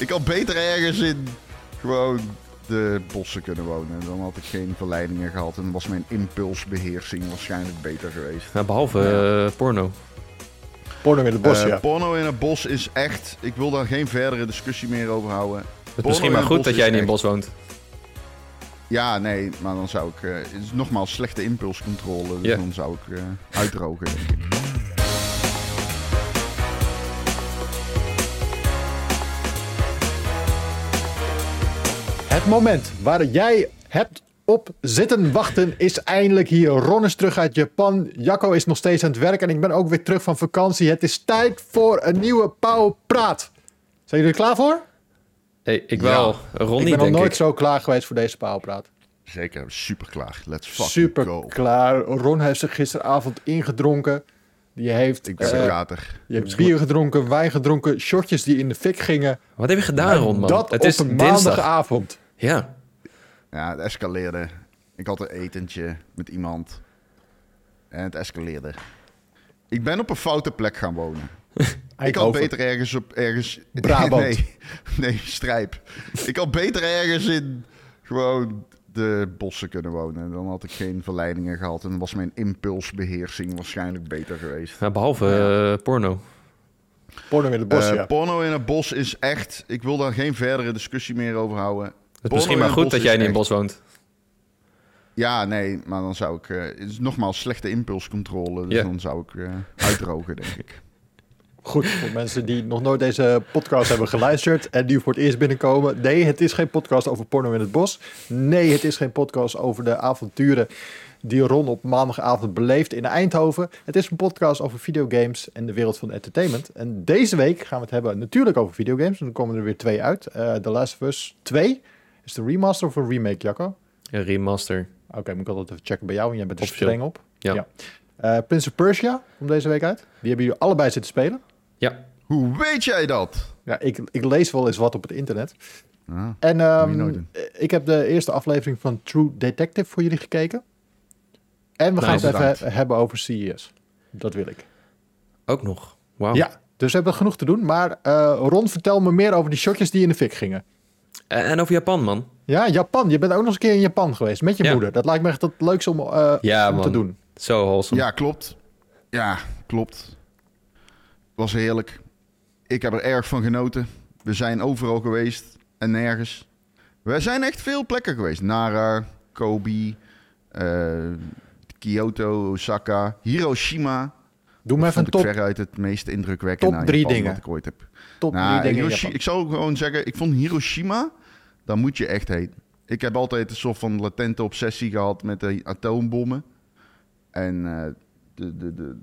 Ik had beter ergens in gewoon de bossen kunnen wonen. Dan had ik geen verleidingen gehad en was mijn impulsbeheersing waarschijnlijk beter geweest. Behalve eh, porno. Porno in het bos, Eh, ja. Porno in het bos is echt... Ik wil daar geen verdere discussie meer over houden. Het misschien maar goed dat jij niet in echt- het bos woont. Ja, nee, maar dan zou ik... eh, het is nogmaals slechte impulscontrole. Dus dan zou ik eh, uitdrogen, Het moment waar jij hebt op zitten wachten is eindelijk hier. Ron is terug uit Japan. Jacco is nog steeds aan het werk. En ik ben ook weer terug van vakantie. Het is tijd voor een nieuwe Pauw Praat. Zijn jullie er klaar voor? Hey, ik wel. Ron ik niet, ben nog nooit ik. zo klaar geweest voor deze Pauw Praat. Zeker, super klaar. Let's fucking Super go. klaar. Ron heeft zich gisteravond ingedronken. Die heeft, Ik ben eh, kater. je hebt bier gedronken, wijn gedronken, shotjes die in de fik gingen. Wat heb je gedaan, Ron, man? Dat het op is een dinsdag. Ja. Ja, het escaleerde. Ik had een etentje met iemand. En het escaleerde. Ik ben op een foute plek gaan wonen. Ik had beter ergens op ergens. Brabant. Nee, nee, strijp. Ik had beter ergens in gewoon de bossen kunnen wonen. Dan had ik geen verleidingen gehad. En was mijn impulsbeheersing waarschijnlijk beter geweest. Behalve eh, porno. Porno in het bos, Eh, ja. Porno in het bos is echt. Ik wil daar geen verdere discussie meer over houden. Het is misschien maar goed dat jij niet in bos woont. Ja, nee, maar dan zou ik... eh, het is nogmaals slechte impulscontrole. Dus dan zou ik eh, uitdrogen, denk ik. Goed, voor mensen die nog nooit deze podcast hebben geluisterd en nu voor het eerst binnenkomen. Nee, het is geen podcast over porno in het bos. Nee, het is geen podcast over de avonturen die Ron op maandagavond beleeft in Eindhoven. Het is een podcast over videogames en de wereld van entertainment. En deze week gaan we het hebben natuurlijk over videogames. En dan komen er weer twee uit. Eh The Last of Us 2. Is het een remaster of een remake, Jacco? Een remaster. Oké, moet ik altijd even checken bij jou, want jij bent er Officieel. streng op. Ja. Eh, Prince of Persia, komt deze week uit. Die hebben jullie allebei zitten spelen. Ja. Hoe weet jij dat? Ja, ik, ik lees wel eens wat op het internet. Ah, En ehm, ik heb de eerste aflevering van True Detective voor jullie gekeken. En we gaan het even he- hebben over CES. Dat wil ik. Ook nog. Wauw. Ja, dus we hebben genoeg te doen. Maar eh, Ron, vertel me meer over die shotjes die in de fik gingen. En, en over Japan, man. Ja, Japan. Je bent ook nog eens een keer in Japan geweest met je Ja. moeder. Dat lijkt me echt het leukste om, eh, Ja, om te doen. Zo wholesome. Ja, klopt. Ja, klopt. Was heerlijk. Ik heb er erg van genoten. We zijn overal geweest en nergens. We zijn echt veel plekken geweest. Nara, Kobe, eh, Kyoto, Osaka, Hiroshima. Doe me even een top, veruit het meest indrukwekkende top drie Japan dingen. wat ik ooit heb. top Nou, drie dingen in Hiroshi- Japan. ik zou gewoon zeggen, ik vond Hiroshima, daar moet je echt heen. Ik heb altijd een soort van latente obsessie gehad met de atoombommen. En eh, de, de, de,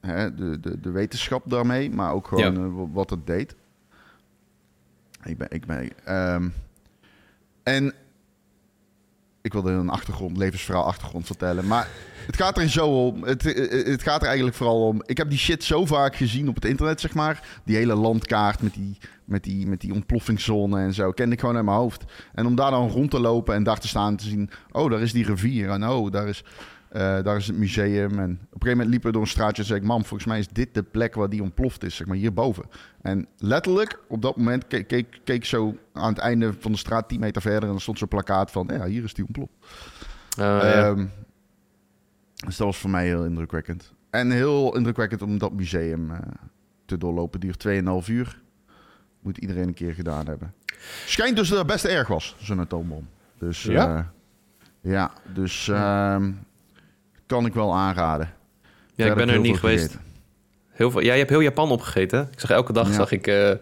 hè, de, de, de wetenschap daarmee, maar ook gewoon Ja. eh, wa- wat het deed. Ik ben, ik ben, ehm, en ik wilde een achtergrond, levensverhaal achtergrond vertellen. Maar het gaat er zo om. Het, eh, het gaat er eigenlijk vooral om. Ik heb die shit zo vaak gezien op het internet, zeg maar. Die hele landkaart met die, met die, met die ontploffingszone en zo. Kende ik gewoon uit mijn hoofd. En om daar dan rond te lopen en daar te staan en te zien. Oh, daar is die rivier. En oh, daar is, eh, daar is het museum. En op een gegeven moment liepen we door een straatje en zei ik... Mam, volgens mij is dit de plek waar die ontploft is, zeg maar, hierboven. En letterlijk, op dat moment keek, keek, zo aan het einde van de straat 10 meter verder... en er stond zo'n plakkaat van, ja, hier is die ontploft. Ja. Ehm, dus dat was voor mij heel indrukwekkend. En heel indrukwekkend om dat museum eh, te doorlopen. Duurt 2,5 uur. Moet iedereen een keer gedaan hebben. Schijnt dus dat het best erg was, zo'n atoombom. Dus Ja? ja, ja dus ehm, kan ik wel aanraden. ja, ik ben er niet geweest. gegeten. Heel veel, ja, je hebt heel Japan opgegeten. Ik zag elke dag Ja. zag ik eh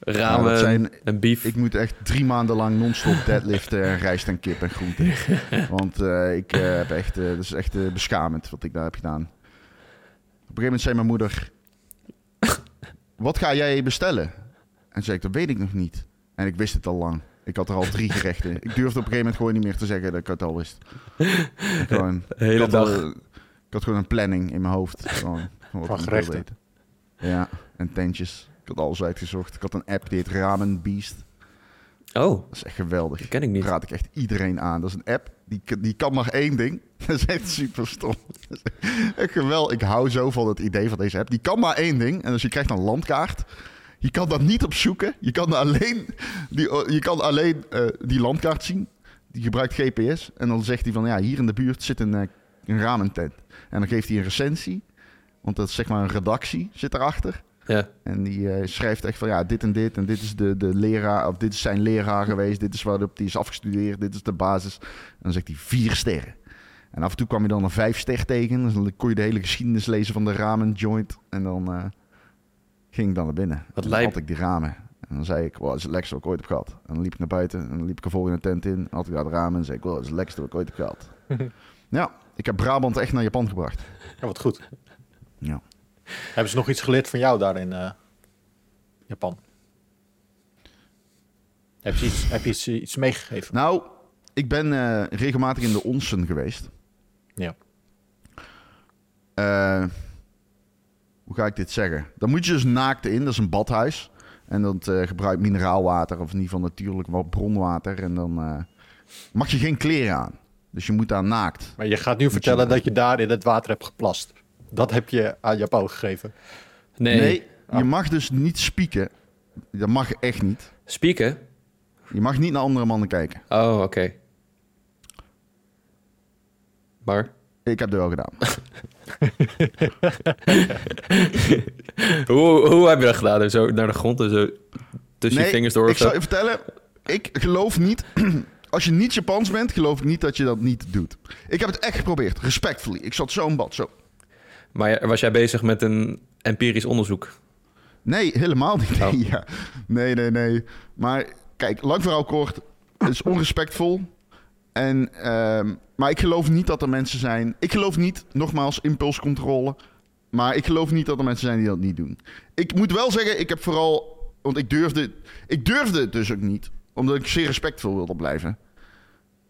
ramen zijn- en beef. Ik moet echt drie maanden lang non-stop deadliften en rijst en kip en groenten. Want eh, ik eh, heb echt, dat is echt beschamend wat ik daar heb gedaan. Op een gegeven moment zei mijn moeder, wat ga jij bestellen? En zei ik, dat weet ik nog niet. En ik wist het al lang. Ik had er al drie gerechten. Ik durfde op een gegeven moment gewoon niet meer te zeggen dat ik het al wist. Ik, gewoon, hele ik, had dag. al- ik had gewoon een planning in mijn hoofd. Gewoon, van wat Van ik wilde gerechten. eten. Ja, en tentjes. Ik had alles uitgezocht. Ik had een app die heet Ramen Beast. Oh, Dat is echt geweldig. die ken ik niet. Dat raad ik echt iedereen aan. Dat is een app, die, die kan maar één ding. Dat is echt super stom. Dat echt geweldig. Ik hou zo van het idee van deze app. Die kan maar één ding. En dus je krijgt een landkaart. Je kan dat niet opzoeken. Je kan alleen die, je kan alleen eh, die landkaart zien. Die gebruikt GPS. En dan zegt hij van ja, hier in de buurt zit een, uh, een ramentent. En dan geeft hij een recensie. Want dat is zeg maar een redactie zit erachter. Ja. En die eh, schrijft echt van ja, dit en dit. En dit is de, de leraar, of dit is zijn leraar geweest. Dit is waarop hij is afgestudeerd. Dit is de basis. En dan zegt hij vier sterren. En af en toe kwam je dan een vijf ster tegen. Dus dan kon je de hele geschiedenis lezen van de ramen joint. En dan eh, ging ik dan naar binnen. Wat lijp. had ik die ramen. En dan zei ik, wow, dat is het lekkerste wat ik ooit heb gehad. En dan liep ik naar buiten. En dan liep ik er volgende tent in. Had ik daar de ramen. En zei ik, wow, dat is het lekkerste wat ik ooit heb gehad. ja, ik heb Brabant echt naar Japan gebracht. Ja, wat goed. Ja. Hebben ze nog iets geleerd van jou daar in eh, Japan? Heb je iets, heb je iets, iets meegegeven? Nou, ik ben eh, regelmatig in de onsen geweest. Ja. Eh, hoe ga ik dit zeggen? Dan moet je dus naakt in. Dat is een badhuis. En dat eh, gebruikt mineraalwater of in ieder geval natuurlijk wat bronwater. En dan eh, mag je geen kleren aan. Dus je moet daar naakt. Maar je gaat nu vertellen dat je daar in het water hebt geplast. Dat heb je aan Japan gegeven. Nee. Nee, je mag dus niet spieken. Dat mag echt niet. Spieken? Je mag niet naar andere mannen kijken. Oh, oké. Maar? Ik heb dat wel gedaan. hoe, hoe heb je dat gedaan? Zo naar de grond en zo tussen je vingers door ik of zo? zal je vertellen. Ik geloof niet... Als je niet Japans bent, geloof ik niet dat je dat niet doet. Ik heb het echt geprobeerd. Respectfully. Ik zat zo in bad, zo. Maar was jij bezig met een empirisch onderzoek? Nee, helemaal niet. Nee, Oh. ja. nee, nee, nee. Maar kijk, lang verhaal kort. Het is onrespectvol. En, ehm, maar ik geloof niet dat er mensen zijn... Ik geloof niet, nogmaals, impulscontrole. Maar ik geloof niet dat er mensen zijn die dat niet doen. Ik moet wel zeggen, ik heb vooral... Want ik durfde... Ik durfde het dus ook niet. Omdat ik zeer respectvol wilde blijven.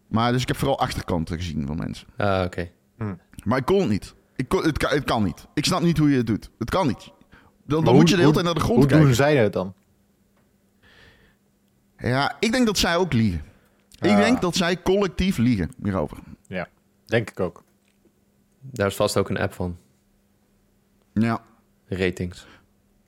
Maar dus ik heb vooral achterkanten gezien van mensen. Ah, oké. Maar ik kon het niet. Ik kon, het, kan, het kan niet. Ik snap niet hoe je het doet. Het kan niet. Dan, dan moet hoe- je de hele hoe- tijd naar de grond Hoe kijken. doen zij het dan? Ja, ik denk dat zij ook liegen. Ik Ah. denk dat zij collectief liegen hierover. Denk ik ook. Daar is vast ook een app van. Ja, Ratings.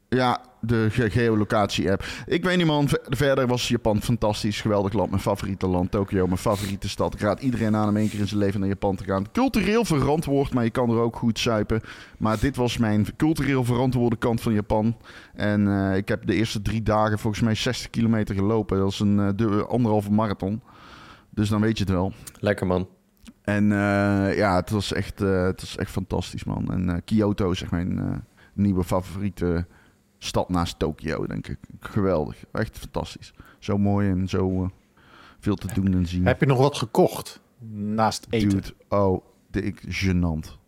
ja de ge- geolocatie-app. Ik weet niet, man. Ver- Verder was Japan fantastisch. Geweldig land. Mijn favoriete land. Tokio, mijn favoriete stad. Ik raad iedereen aan om één keer in zijn leven naar Japan te gaan. Cultureel verantwoord, maar je kan er ook goed zuipen. Maar dit was mijn cultureel verantwoorde kant van Japan. En eh, ik heb de eerste drie dagen volgens mij 60 kilometer gelopen. Dat is een eh, de, anderhalve marathon. Dus dan weet je het wel. Lekker man. En eh, ja, het was, echt, eh, het was echt fantastisch, man. En eh, Kyoto is echt mijn nieuwe favoriete stad naast Tokio, denk ik. Geweldig. Echt fantastisch. Zo mooi en zo veel te doen en zien. Heb je nog wat gekocht naast eten? Dude, oh, de, ik, gênant.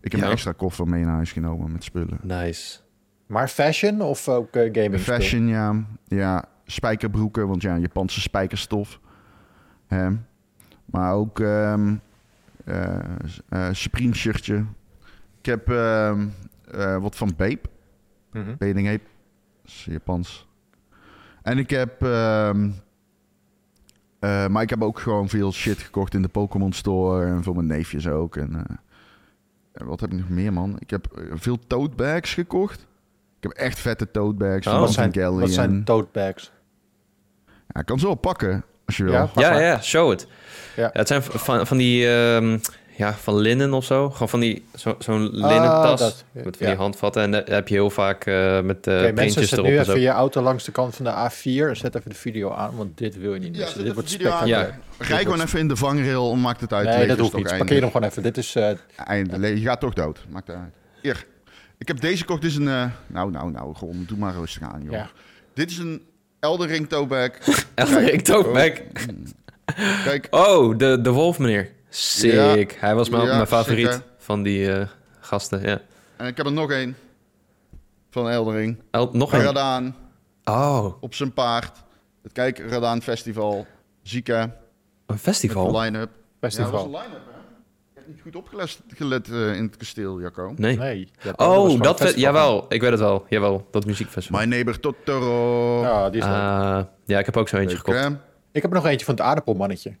Ik heb Ja. een extra koffer mee naar huis genomen met spullen. Nice. Maar fashion of ook eh, gaming? Fashion, ja. Ja, spijkerbroeken, want ja, Japanse spijkerstof. Hè. Maar ook ehm eh, eh, Supreme shirtje. Ik heb ehm, eh, wat van Bape. Dat is Japans. En ik heb... ehm, eh, maar ik heb ook gewoon veel shit gekocht in de Pokémon Store. En voor mijn neefjes ook. En, eh, en wat heb ik nog meer, man? Ik heb eh, veel tote bags gekocht. Ik heb echt vette tote bags. Oh. van Wat zijn, Anthony wat zijn tote bags? Ja, ik kan ze wel pakken, als je wil. Ja, Ja, ja, show it. Ja. Ja, het zijn van, van die, ehm, ja, van linnen of zo. Gewoon van die, zo- zo'n linnen Ah, tas dat. met van Ja. die handvatten. En daar heb je heel vaak eh, met eh Oké, mensen, printjes zet erop nu even je auto langs de kant van de A4 en zet even de video aan, want dit wil je niet Ja, missen. zet dit wordt spectaculair. Rij gewoon even in de vangrail, maakt het uit. Nee, dat hoeft toch niet. Parkeer hem gewoon even. Dit is... eh, Einde, je gaat toch dood. Maakt het uit. Hier. Ik heb deze gekocht. Dit is een... eh, nou, nou, nou. Gewoon, doe maar rustig aan, joh. Ja. Dit is een Elden Ring tote bag. Eldering tote bag. Kijk, Oh, de, de wolf meneer. Sick. Hij was mijn, Ja, mijn favoriet sick, van die eh, gasten. Ja. en ik heb er nog één. Van Elden Ring. El- nog een. Radaan Oh, op zijn paard. Het Kijk, Radaan Festival. Zika. een festival. de line-up. festival. Ja, dat was een line-up, hè? Niet goed opgelet gelet, eh, in het kasteel, Jacco. Nee. Oh, dat... festival. Jawel, ik weet het wel. Jawel, dat muziekfestival. My Neighbor Totoro. Ja, die is. Ah, ja, ik heb ook zo eentje Leuk, gekocht. hè? Ik heb nog eentje van het aardappelmannetje.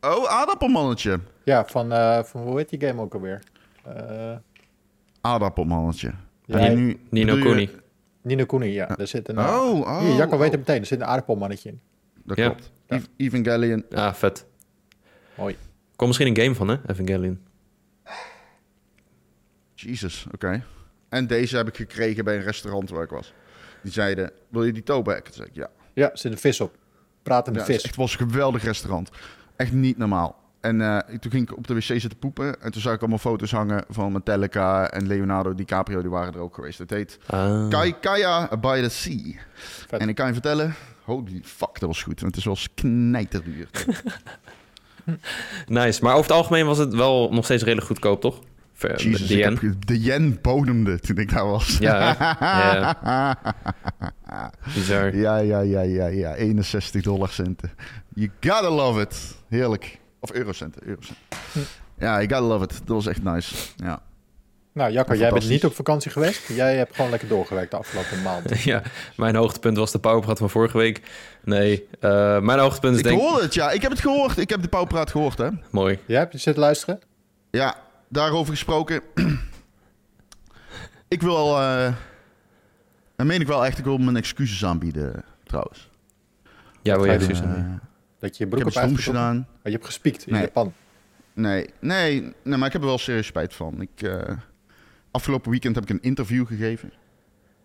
Oh, aardappelmannetje. Ja, van, eh, van hoe heet die game ook alweer? Eh, Aardappelmannetje. Ja, nu, Nino Kuni. Nino Kuni, ja. Daar zit een... Oh, oh. Hier, Jacco oh. weet het meteen. Er zit een aardappelmannetje in. Dat Ja. klopt. Ev- Evangelion. Ah, vet. Mooi. Komt misschien een game van, hè? Evangelion. Jesus, oké. En deze heb ik gekregen bij een restaurant waar ik was. Die zeiden, wil je die toeback? Toen zei ik, ja. Ja, zit een vis op. Ja het, is vis. echt- het was een geweldig restaurant. Echt niet normaal. En eh, toen ging ik op de wc zitten poepen. En toen zag ik allemaal foto's hangen van Metallica en Leonardo DiCaprio. Die waren er ook geweest. Het heet Ah. Kai Kaya by the Sea. Vet. En ik kan je vertellen, holy fuck, dat was goed. Want het is wel knijterduur. Nice. Maar over het algemeen was het wel nog steeds redelijk goedkoop, toch? Jesus, de yen. heb de yen bodemde toen ik daar was. Ja, Bizar. Ja, ja, ja, ja, ja. 61 dollar centen. You gotta love it. Heerlijk. Of eurocenten, eurocenten. Ja, you gotta love it. Dat was echt nice. Ja. Nou, Jacco, jij bent niet op vakantie geweest. Jij hebt gewoon lekker doorgewerkt de afgelopen maand. ja, mijn hoogtepunt was de powerpraat van vorige week. Nee, eh, mijn hoogtepunt is Ik denk hoorde het, ja. Ik heb het gehoord. Ik heb de pauwpraat gehoord, hè. Mooi. Jij hebt je zitten luisteren? Ja, daarover gesproken. ik wil... eh dan meen ik wel echt, ik wil mijn excuses aanbieden, trouwens. Ja, wil je ga je excuus Eh, aanbieden? Dat je je ik broek heb op stoms uitgetrokken? gedaan. Oh, je hebt gespiekt in Nee. Japan. Nee, nee, nee, maar ik heb er wel serieus spijt van. Ik, eh, afgelopen weekend heb ik een interview gegeven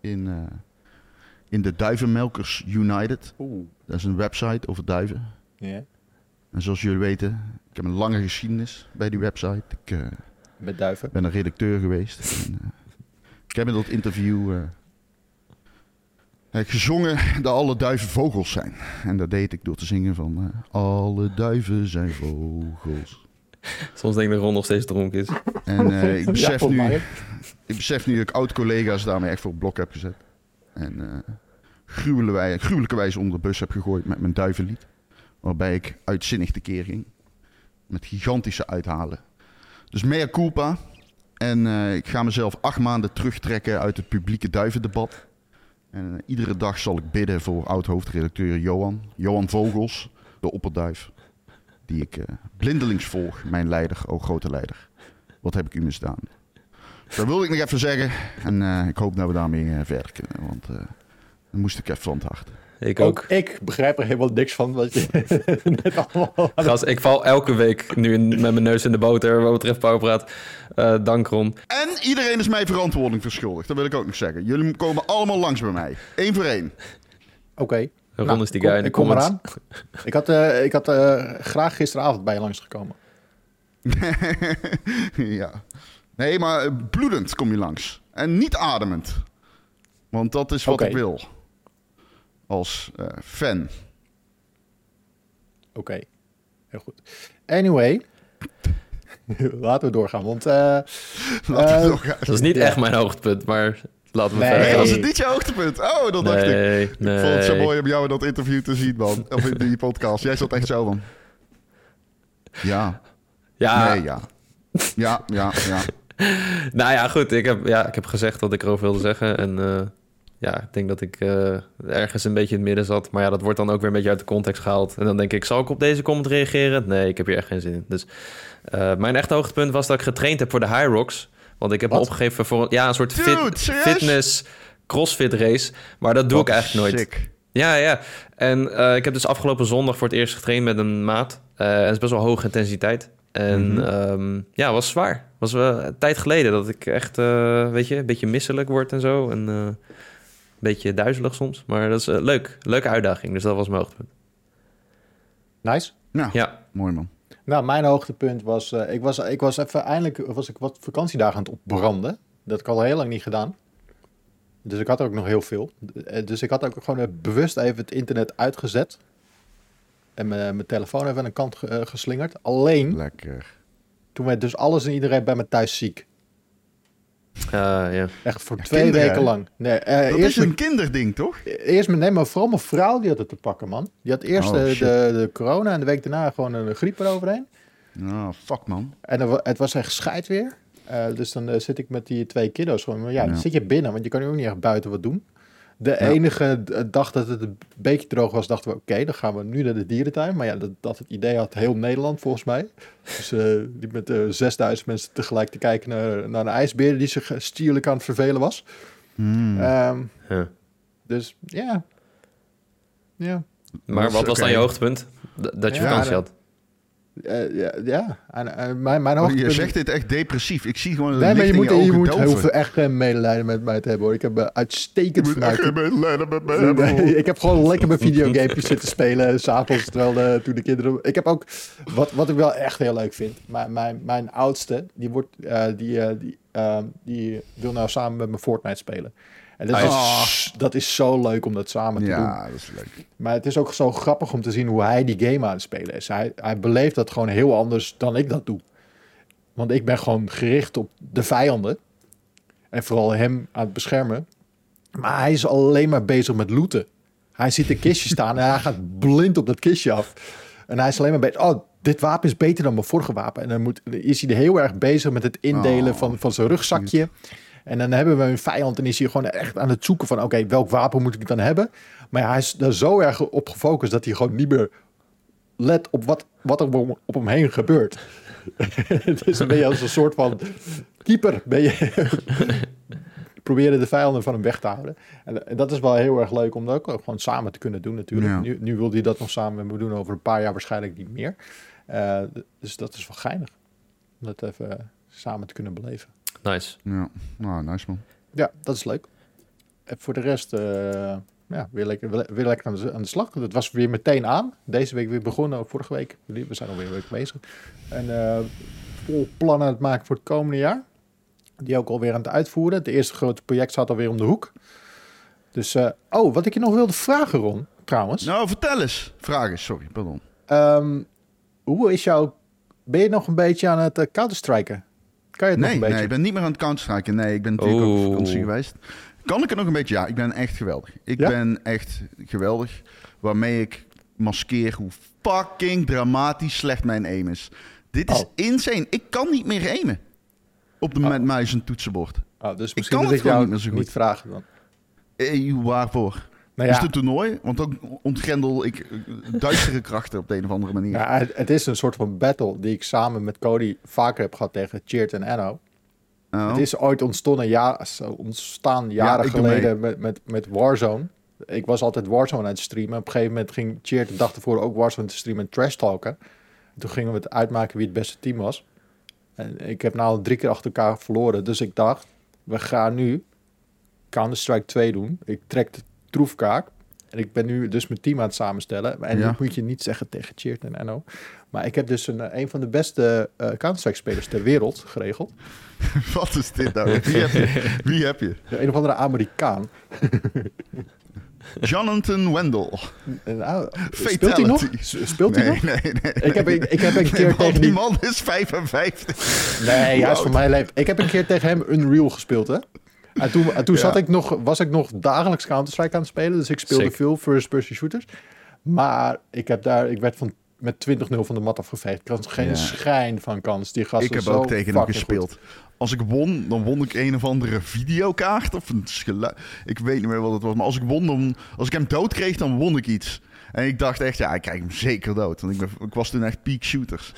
in, eh, in de Duivenmelkers United. Oeh. Dat is een website over duiven. Ja, En zoals jullie weten, ik heb een lange geschiedenis bij die website. Ik eh, met duiven. ben een redacteur geweest. En, eh, ik heb in dat interview gezongen dat alle duiven vogels zijn. En dat deed ik door te zingen van alle duiven zijn vogels. Soms denk ik dat Ron nog steeds dronken is. En eh, ik besef nu... Ik besef nu dat ik oud-collega's daarmee echt voor het blok heb gezet. En eh gruwelijke, wij- gruwelijke wijze onder de bus heb gegooid met mijn duivenlied. Waarbij ik uitzinnig tekeer ging. Met gigantische uithalen. Dus mea culpa. En eh, ik ga mezelf acht maanden terugtrekken uit het publieke duivendebat. En iedere dag zal ik bidden voor oud-hoofdredacteur Johan. Johan Vogels, de opperduif. Die ik eh, blindelings volg, mijn leider, o grote leider. Wat heb ik u misdaan? Dat wilde ik nog even zeggen. En eh, ik hoop dat we daarmee eh, verder kunnen. Want eh dan moest ik even van het hart. Ik Ook ook. ik begrijp er helemaal niks van wat je net allemaal... Gast, ik val elke week nu in- met mijn neus in de boter wat betreft powerpraat. Eh dank Ron. En iedereen is mij verantwoording verschuldigd. Dat wil ik ook nog zeggen. Jullie komen allemaal langs bij mij. Eén voor één. Oké. Ron Nou, is die kom- guy in de kom comments. eraan. Ik had, eh, ik had eh, graag gisteravond bij je langsgekomen. ja. Nee, maar eh, bloedend kom je langs. En niet ademend. Want dat is wat ik wil. Als eh, fan. Oké. Heel goed. Anyway. Laten we doorgaan, want... Laten we doorgaan. Dat is niet Ja. echt mijn hoogtepunt, maar laten we Nee. verder was het niet je hoogtepunt? Oh, dat dacht ik. Nee, Ik vond het zo mooi om jou in dat interview te zien, man. Of in die podcast. Jij zat echt zo van... Ja. Ja, Nee, ja. Ja, ja, ja. nou ja, goed. Ik heb, ja, ik heb gezegd wat ik erover wilde zeggen. En eh, ja, ik denk dat ik eh, ergens een beetje in het midden zat. Maar ja, dat wordt dan ook weer een beetje uit de context gehaald. En dan denk ik, zal ik op deze comment reageren? Nee, ik heb hier echt geen zin in. Dus eh, mijn echte hoogtepunt was dat ik getraind heb voor de High Rocks. Want ik heb me opgegeven voor een- ja, een soort Dude, fit, fitness crossfit race. Maar dat doe ik eigenlijk nooit. sick. Ja, ja. En eh, ik heb dus afgelopen zondag voor het eerst getraind met een maat. Eh, en het is best wel hoge intensiteit. En ehm, ja, was zwaar. Was wel een tijd geleden dat ik echt, eh, weet je, een beetje misselijk word en zo. En eh, een beetje duizelig soms. Maar dat is eh, leuk. Leuke uitdaging. Dus dat was mijn hoogtepunt. nice. Ja, Ja. mooi man. Nou, mijn hoogtepunt was... eh, ik, was ik was even... Eindelijk was ik wat vakantiedagen aan het opbranden. Dat heb ik al heel lang niet gedaan. Dus ik had er ook nog heel veel. Eh, Dus ik had ook gewoon bewust even het internet uitgezet. En mijn telefoon even aan de kant ge- eh, geslingerd. Alleen, Lekker. toen werd dus alles en iedereen bij me thuis ziek. Eh, ja. Echt voor Ja, twee kinderen, weken lang. Nee, eh, Dat eerst, is een kinderding, toch? eerst mijn, nee, maar vooral mijn vrouw die had het te pakken, man. Die had eerst Oh, de, de, corona en de week daarna gewoon een griep eroverheen. Oh, fuck man. En er het was echt scheid weer. Eh, dus dan zit ik met die twee kiddo's gewoon. Maar ja, dan Ja. zit je binnen, want je kan nu ook niet echt buiten wat doen. De Ja. enige dag dat het een beetje droog was, dachten we... oké, dan gaan we nu naar de dierentuin. Maar ja, dat, dat het idee had heel Nederland volgens mij. Dus eh die met eh 6000 mensen tegelijk te kijken naar, naar een ijsbeer... die zich eh, stierlijk aan het vervelen was. Hmm. Ehm, Ja. dus ja. Ja. Maar wat was dan je hoogtepunt? D- dat je Ja, vakantie dat- had. Eh, ja, ja. En, eh, mijn, mijn hoogtepunt... je zegt dit echt depressief. Ik zie gewoon Nee, maar je moet, je moet heel veel echt geen medelijden met mij te hebben hoor. Ik heb eh, uitstekend Je echt medelijden met mij hebben, ik heb gewoon lekker mijn videogamepjes zitten spelen. S'avonds, terwijl de, toen de kinderen... Ik heb ook... Wat, wat ik wel echt heel leuk vind. Mijn, mijn, mijn oudste, die, wordt, die, die, eh, die wil nou samen met me Fortnite spelen. En dat, is, dat is zo leuk om dat samen te doen. Ja, dat is leuk. Maar het is ook zo grappig om te zien hoe hij die game aan het spelen is. Hij, hij beleeft dat gewoon heel anders dan ik dat doe. Want ik ben gewoon gericht op de vijanden. En vooral hem aan het beschermen. Maar hij is alleen maar bezig met looten. Hij ziet een kistje staan en hij gaat blind op dat kistje af. En hij is alleen maar bezig. Oh, dit wapen is beter dan mijn vorige wapen. En dan moet, is hij er heel erg bezig met het indelen Oh, van, van zijn rugzakje. En dan hebben we een vijand en is hij gewoon echt aan het zoeken van... oké, welk wapen moet ik dan hebben? Maar ja, hij is daar zo erg op gefocust dat hij gewoon niet meer let op wat, wat er om, op hem heen gebeurt. het is een beetje als een soort van keeper. Ben je proberen de vijanden van hem weg te houden. En, en dat is wel heel erg leuk om dat ook gewoon samen te kunnen doen natuurlijk. Ja. Nu, nu wil hij dat nog samen me doen over een paar jaar waarschijnlijk niet meer. Eh, dus dat is wel geinig. Om dat even samen te kunnen beleven. Nice. Ja, nou, nice man. Ja, dat is leuk. En voor de rest, eh, ja, weer lekker, weer lekker aan de, aan de slag. Het was weer meteen aan. Deze week weer begonnen, vorige week. We zijn alweer een week bezig. En eh, vol plannen aan het maken voor het komende jaar. Die ook alweer aan het uitvoeren. Het eerste grote project staat alweer om de hoek. Dus, eh, oh, wat ik je nog wilde vragen, Ron, trouwens. Nou, vertel eens. Vraag eens, sorry, pardon. Ehm, hoe is jouw... Ben je nog een beetje aan het uh, counterstriken? Kan je het nog Nee, een beetje? nee, ik ben niet meer aan het counterstriken. Nee, ik ben natuurlijk ook op Oeh. vakantie geweest. Kan ik het nog een beetje? Ja, ik ben echt geweldig. Ik Ja? ben echt geweldig. Waarmee ik maskeer hoe fucking dramatisch slecht mijn aim is. Dit is Oh. insane. Ik kan niet meer aimen. Op de Oh. met muis en toetsenbord. Oh, dus Ik misschien kan dat het ik jou gewoon niet meer zo goed. niet vragen dan. Eh, waarvoor? Nou Is ja, het een toernooi? Want dan ontgrendel ik eh, duistere krachten op de een of andere manier. Ja, het, het is een soort van battle die ik samen met Cody vaker heb gehad tegen Cheert en Anno. Oh. Het is ooit ontstaan, ja, ontstaan jaren geleden met, met, met Warzone. Ik was altijd Warzone aan het streamen. Op een gegeven moment ging Cheert de dag ervoor ook Warzone te streamen en trash talken. En toen gingen we het uitmaken wie het beste team was. En ik heb nou drie keer achter elkaar verloren. Dus ik dacht, we gaan nu Counter-Strike 2 doen. Ik trek de troefkaart. En ik ben nu dus mijn team aan het samenstellen. En Ja. dat moet je niet zeggen tegen Cheert en Anno. Maar ik heb dus een, eh, een van de beste eh Counter-Strike spelers ter wereld geregeld. Wat is dit nou? Wie heb je? Wie heb je? Een of andere Amerikaan. Jonathan Wendell. En, nou, speelt hij nog? Speelt hij nee, nog? nee, nee. Ik heb, ik, ik heb een keer tegen die man is 55. Nee, oud? voor mij leven. Ik heb een keer tegen hem Unreal gespeeld, hè. En toen, en toen Ja. zat ik nog, was ik nog dagelijks Counter-Strike aan het spelen. Dus ik speelde Sick. veel first-person shooters. Maar ik, heb daar, ik werd van, met 20-0 van de mat afgeveegd. Ik had geen Ja. schijn van kans. Die gast Ik heb zo ook tegen hem gespeeld. Als ik won, dan won ik een of andere videokaart. Of een Ik weet niet meer wat het was. Maar als ik won, dan, als ik hem dood kreeg, dan won ik iets. En ik dacht echt, ja, ik krijg hem zeker dood. Want ik, ben, ik was toen echt peak shooters.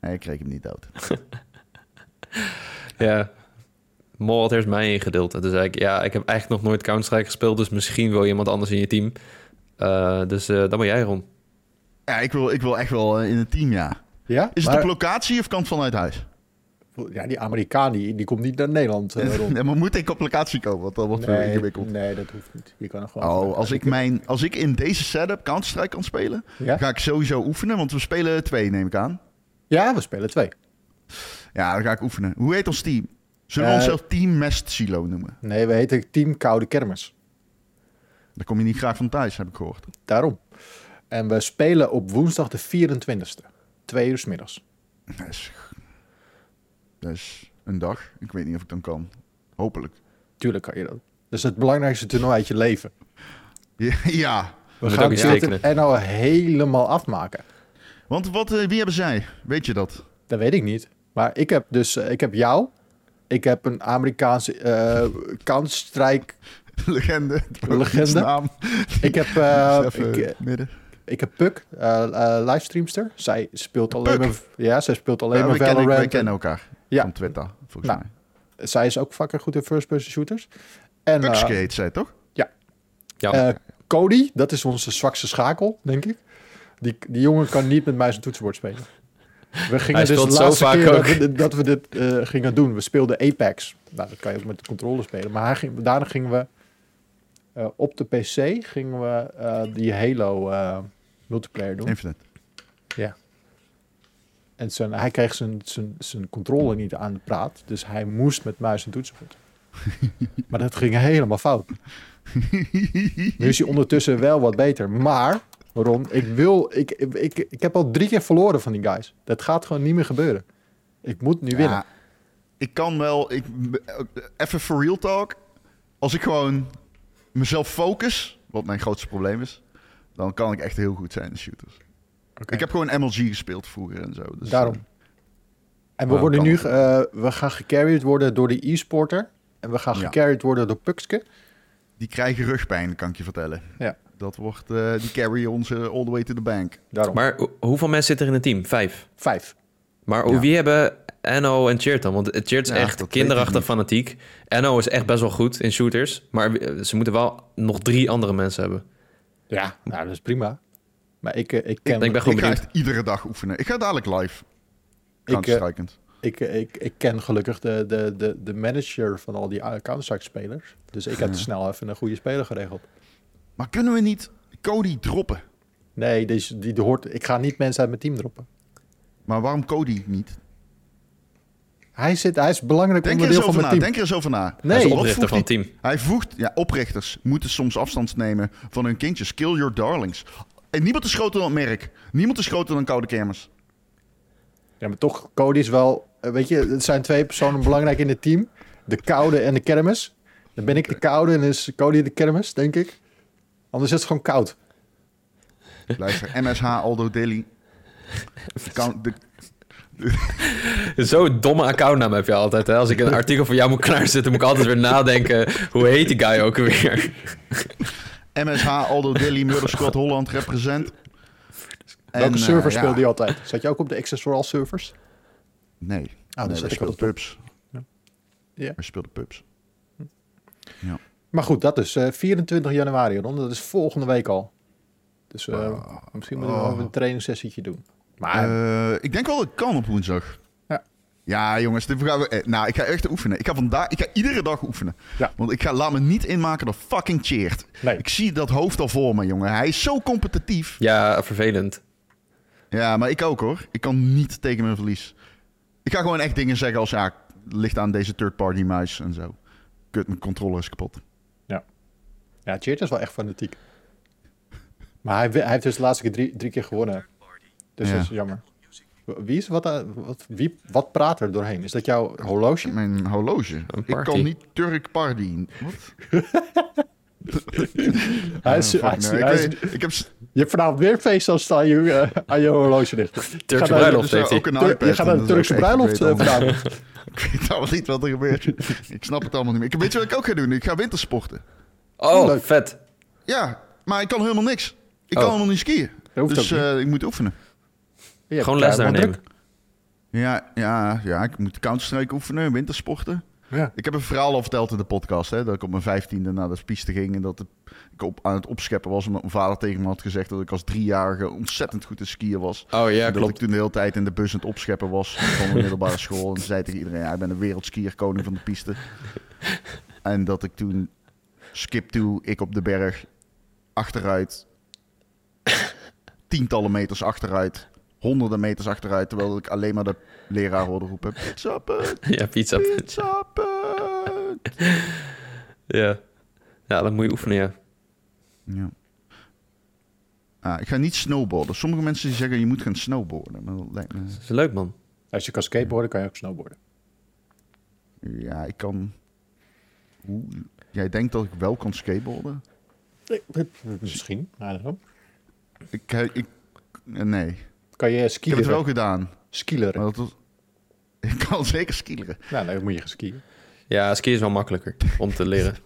Nee, ik kreeg hem niet dood. Ja. Mol had eerst mij ingedeeld. En toen zei ik, ja, ik heb eigenlijk nog nooit Counter-Strike gespeeld... dus misschien wil je iemand anders in je team. Eh, dus eh dan ben jij, Ron. Ja, ik wil, ik wil echt wel eh, in het team, ja. Ja, Is het op locatie of kan het vanuit huis? ja, die Amerikaan die, die komt niet naar Nederland rond. Nee, maar moet ik op locatie komen? Want dat wordt weer Nee, ingewikkeld. nee, dat hoeft niet. Je kan er gewoon Oh, als ik, mijn, als ik in deze setup Counter-Strike kan spelen, Ja? ga ik sowieso oefenen. Want we spelen twee, neem ik aan. ja, we spelen twee. Ja, dan ga ik oefenen. Hoe heet ons team? Zullen we Eh, onszelf Team Mest Silo noemen? Nee, we heten Team Koude Kermis. Daar kom je niet graag van thuis, heb ik gehoord. Daarom. En we spelen op woensdag de 24e. Twee uur 's middags. Dat is, dat is een dag. Ik weet niet of ik dan kan. Hopelijk. Tuurlijk kan je dat. Dat is het belangrijkste toernooi uit je leven. Ja, ja. We Moet gaan het nou helemaal afmaken. want wat, eh, wie hebben zij? Weet je dat? Dat weet ik niet. Maar ik heb dus, eh, ik heb jou. Ik heb een Amerikaanse eh Counter-Strike. Legende. Legende? Naam. Ik heb, eh, ik, eh, midden. ik heb Puk, eh eh, livestreamster. Zij speelt alleen Puk? maar, ja, zij speelt alleen Ja, maar we, kennen, Valorant. we kennen elkaar. Ja. Van Twitter, volgens Nou, mij. Zij is ook fucking goed in first-person shooters. En eh, heet zij, toch? Ja, eh, Cody, dat is onze zwakste schakel, denk ik. Die, die jongen kan niet met muis en toetsenbord spelen. We gingen Hij dus de laatste vaak keer dat ook. we, dit- dat we dit eh, gingen doen. We speelden Apex. Nou, dat kan je ook met de controle spelen. Maar hij ging, daarna gingen we eh, op de PC gingen we eh, die Halo eh, multiplayer doen. Infinite. En zijn, hij kreeg zijn, zijn, zijn controle niet aan de praat. Dus hij moest met muis en toetsenbord. maar dat ging helemaal fout. Nu is hij ondertussen wel wat beter. Maar, Ron, ik wil... Ik, ik, ik heb al drie keer verloren van die guys. Dat gaat gewoon niet meer gebeuren. Ik moet nu winnen. Ik kan wel... Ik, even for real talk. Als ik gewoon mezelf focus, wat mijn grootste probleem is, dan kan ik echt heel goed zijn in shooters. Oké. Ik heb gewoon MLG gespeeld vroeger en zo. Dus, Daarom. eh, En we, worden nu, eh, we gaan gecarried worden door de e-sporter. En we gaan Ja. gecarried worden door Pukske. die krijgen rugpijn, kan ik je vertellen. Ja. Dat wordt, eh, die carry ons eh, all the way to the bank. Daarom. maar ho- hoeveel mensen zitten er in het team? Vijf. Vijf. Maar Ja. wie hebben Enno en Cheert dan? Want Cheert is Ja, echt kinderachtig fanatiek. Enno is echt best wel goed in shooters. Maar wie- ze moeten wel nog drie andere mensen hebben. Ja, nou, dat is prima. Maar ik, eh, ik ken... ik ben gewoon ik ga echt iedere dag oefenen. Ik ga dadelijk live. Ik, eh, Counter-strikend. Ik, eh, ik, ik ken gelukkig de, de, de, de manager van al die uh, Counter-Strike-spelers. Dus ik heb Ja. snel even een goede speler geregeld. Maar kunnen we niet Cody droppen? Nee, die, die, die hoort, ik ga niet mensen uit mijn team droppen. Maar waarom Cody niet? Hij, zit, hij is belangrijk Denk er onderdeel eens van over mijn na. team. Denk er eens over na. Hij is Nee, de Wat oprichter van het hij- team. Hij voegt, ja, oprichters moeten soms afstand nemen van hun kindjes. Kill your darlings. En niemand is groter dan het merk. Niemand is groter dan Koude Kermis. Ja, maar toch, Cody is wel... eh, Weet je, het zijn twee personen belangrijk in het team. De koude en de kermis. Dan ben ik de koude en is Cody de kermis, denk ik. Anders is het gewoon koud. Luister, MSH, Aldo Dilly. De count- de- Zo'n domme accountnaam heb je altijd. Hè? Als ik een artikel van jou moet klaarzetten, moet ik altijd weer nadenken. Hoe heet die guy ook weer? MSH, Aldo Dilly, Murder Squad Holland represent. Welke En, server eh, ja. speelde je altijd? Zat je ook op de Access for All servers? Nee. dus nee, dat wij is speelden wel top. pubs. Ja. Maar goed, dat is eh 24 januari, Ron. Dat is volgende week al. Dus eh, Wow. misschien moeten we Oh. even een trainingssessietje doen. Maar Eh, ik denk wel dat ik kan op woensdag. Ja. Ja, jongens, dit gaan we, eh, nou, ik ga echt oefenen. Ik ga vandaag, ik ga iedere dag oefenen. Ja. Want ik ga, laat me niet inmaken door fucking Cheert. nee, Ik zie dat hoofd al voor me, jongen. Hij is zo competitief. Ja, vervelend. Ja, maar ik ook hoor. Ik kan niet tegen mijn verlies. Ik ga gewoon echt dingen zeggen als ja, ligt aan deze third-party muis en zo. Kut, mijn controller is kapot. Ja, Cheert is wel echt fanatiek. Maar hij, hij heeft dus de laatste keer drie, drie keer gewonnen. Dus Ja. dat is jammer. Wie is wat, eh, wat, wie, wat praat er doorheen? Is dat jouw horloge? Mijn horloge. Een Ik kan niet Turk party. Wat? Hij is, hij fuck, is- nee. hij is- ik, weet- ik heb s- je hebt vanavond weer feest als het aan je, eh, aan je horloge ligt. Turkse bruiloft dus, heeft hij. ook een Tur- iPad. je gaat naar de Turkse bruiloft ik weet eh, vanavond. Ik weet allemaal niet wat er gebeurt. ik snap het allemaal niet meer. Ik weet je wat ik ook ga doen? Ik ga wintersporten. Oh, leuk. vet. Ja, maar ik kan helemaal niks. Ik Oh. kan helemaal niet skiën. Dat hoeft Dus ook niet. eh, ik moet oefenen. Je hebt Gewoon les daar nemen. Ja, ja, ja, ik moet Counter-Strike oefenen, wintersporten. Ja. Ik heb een verhaal al verteld in de podcast, hè, dat ik op mijn vijftiende naar de piste ging en dat het- ik op, aan het opscheppen was. Omdat mijn vader tegen me had gezegd dat ik als driejarige ontzettend goed te skiën was. Oh ja, en dat klopt. ik toen de hele tijd in de bus aan het opscheppen was van de middelbare school. En zei tegen iedereen, ja, ik ben een wereldskier, koning van de piste. En dat ik toen skip to, ik op de berg, achteruit, tientallen meters achteruit, honderden meters achteruit, terwijl ik alleen maar de leraar hoorde roepen, pizza punt, Ja, pizza. pizza punt. Ja. ja, dat moet je oefenen, ja. Ja. Ah, ik ga niet snowboarden. Sommige mensen die zeggen je moet gaan snowboarden. Maar dat lijkt me... Dat is leuk, man. Als je kan skateboarden, kan je ook snowboarden. Ja, ik kan... Hoe... Jij denkt dat ik wel kan skateboarden? Misschien. Ik, ik, ik- nee. Kan je Ik heb het wel gedaan. Skileren. Maar dat was- Ik kan zeker skileren. Nou, dan moet je gaan skiën. Ja, skiën is wel makkelijker om te leren.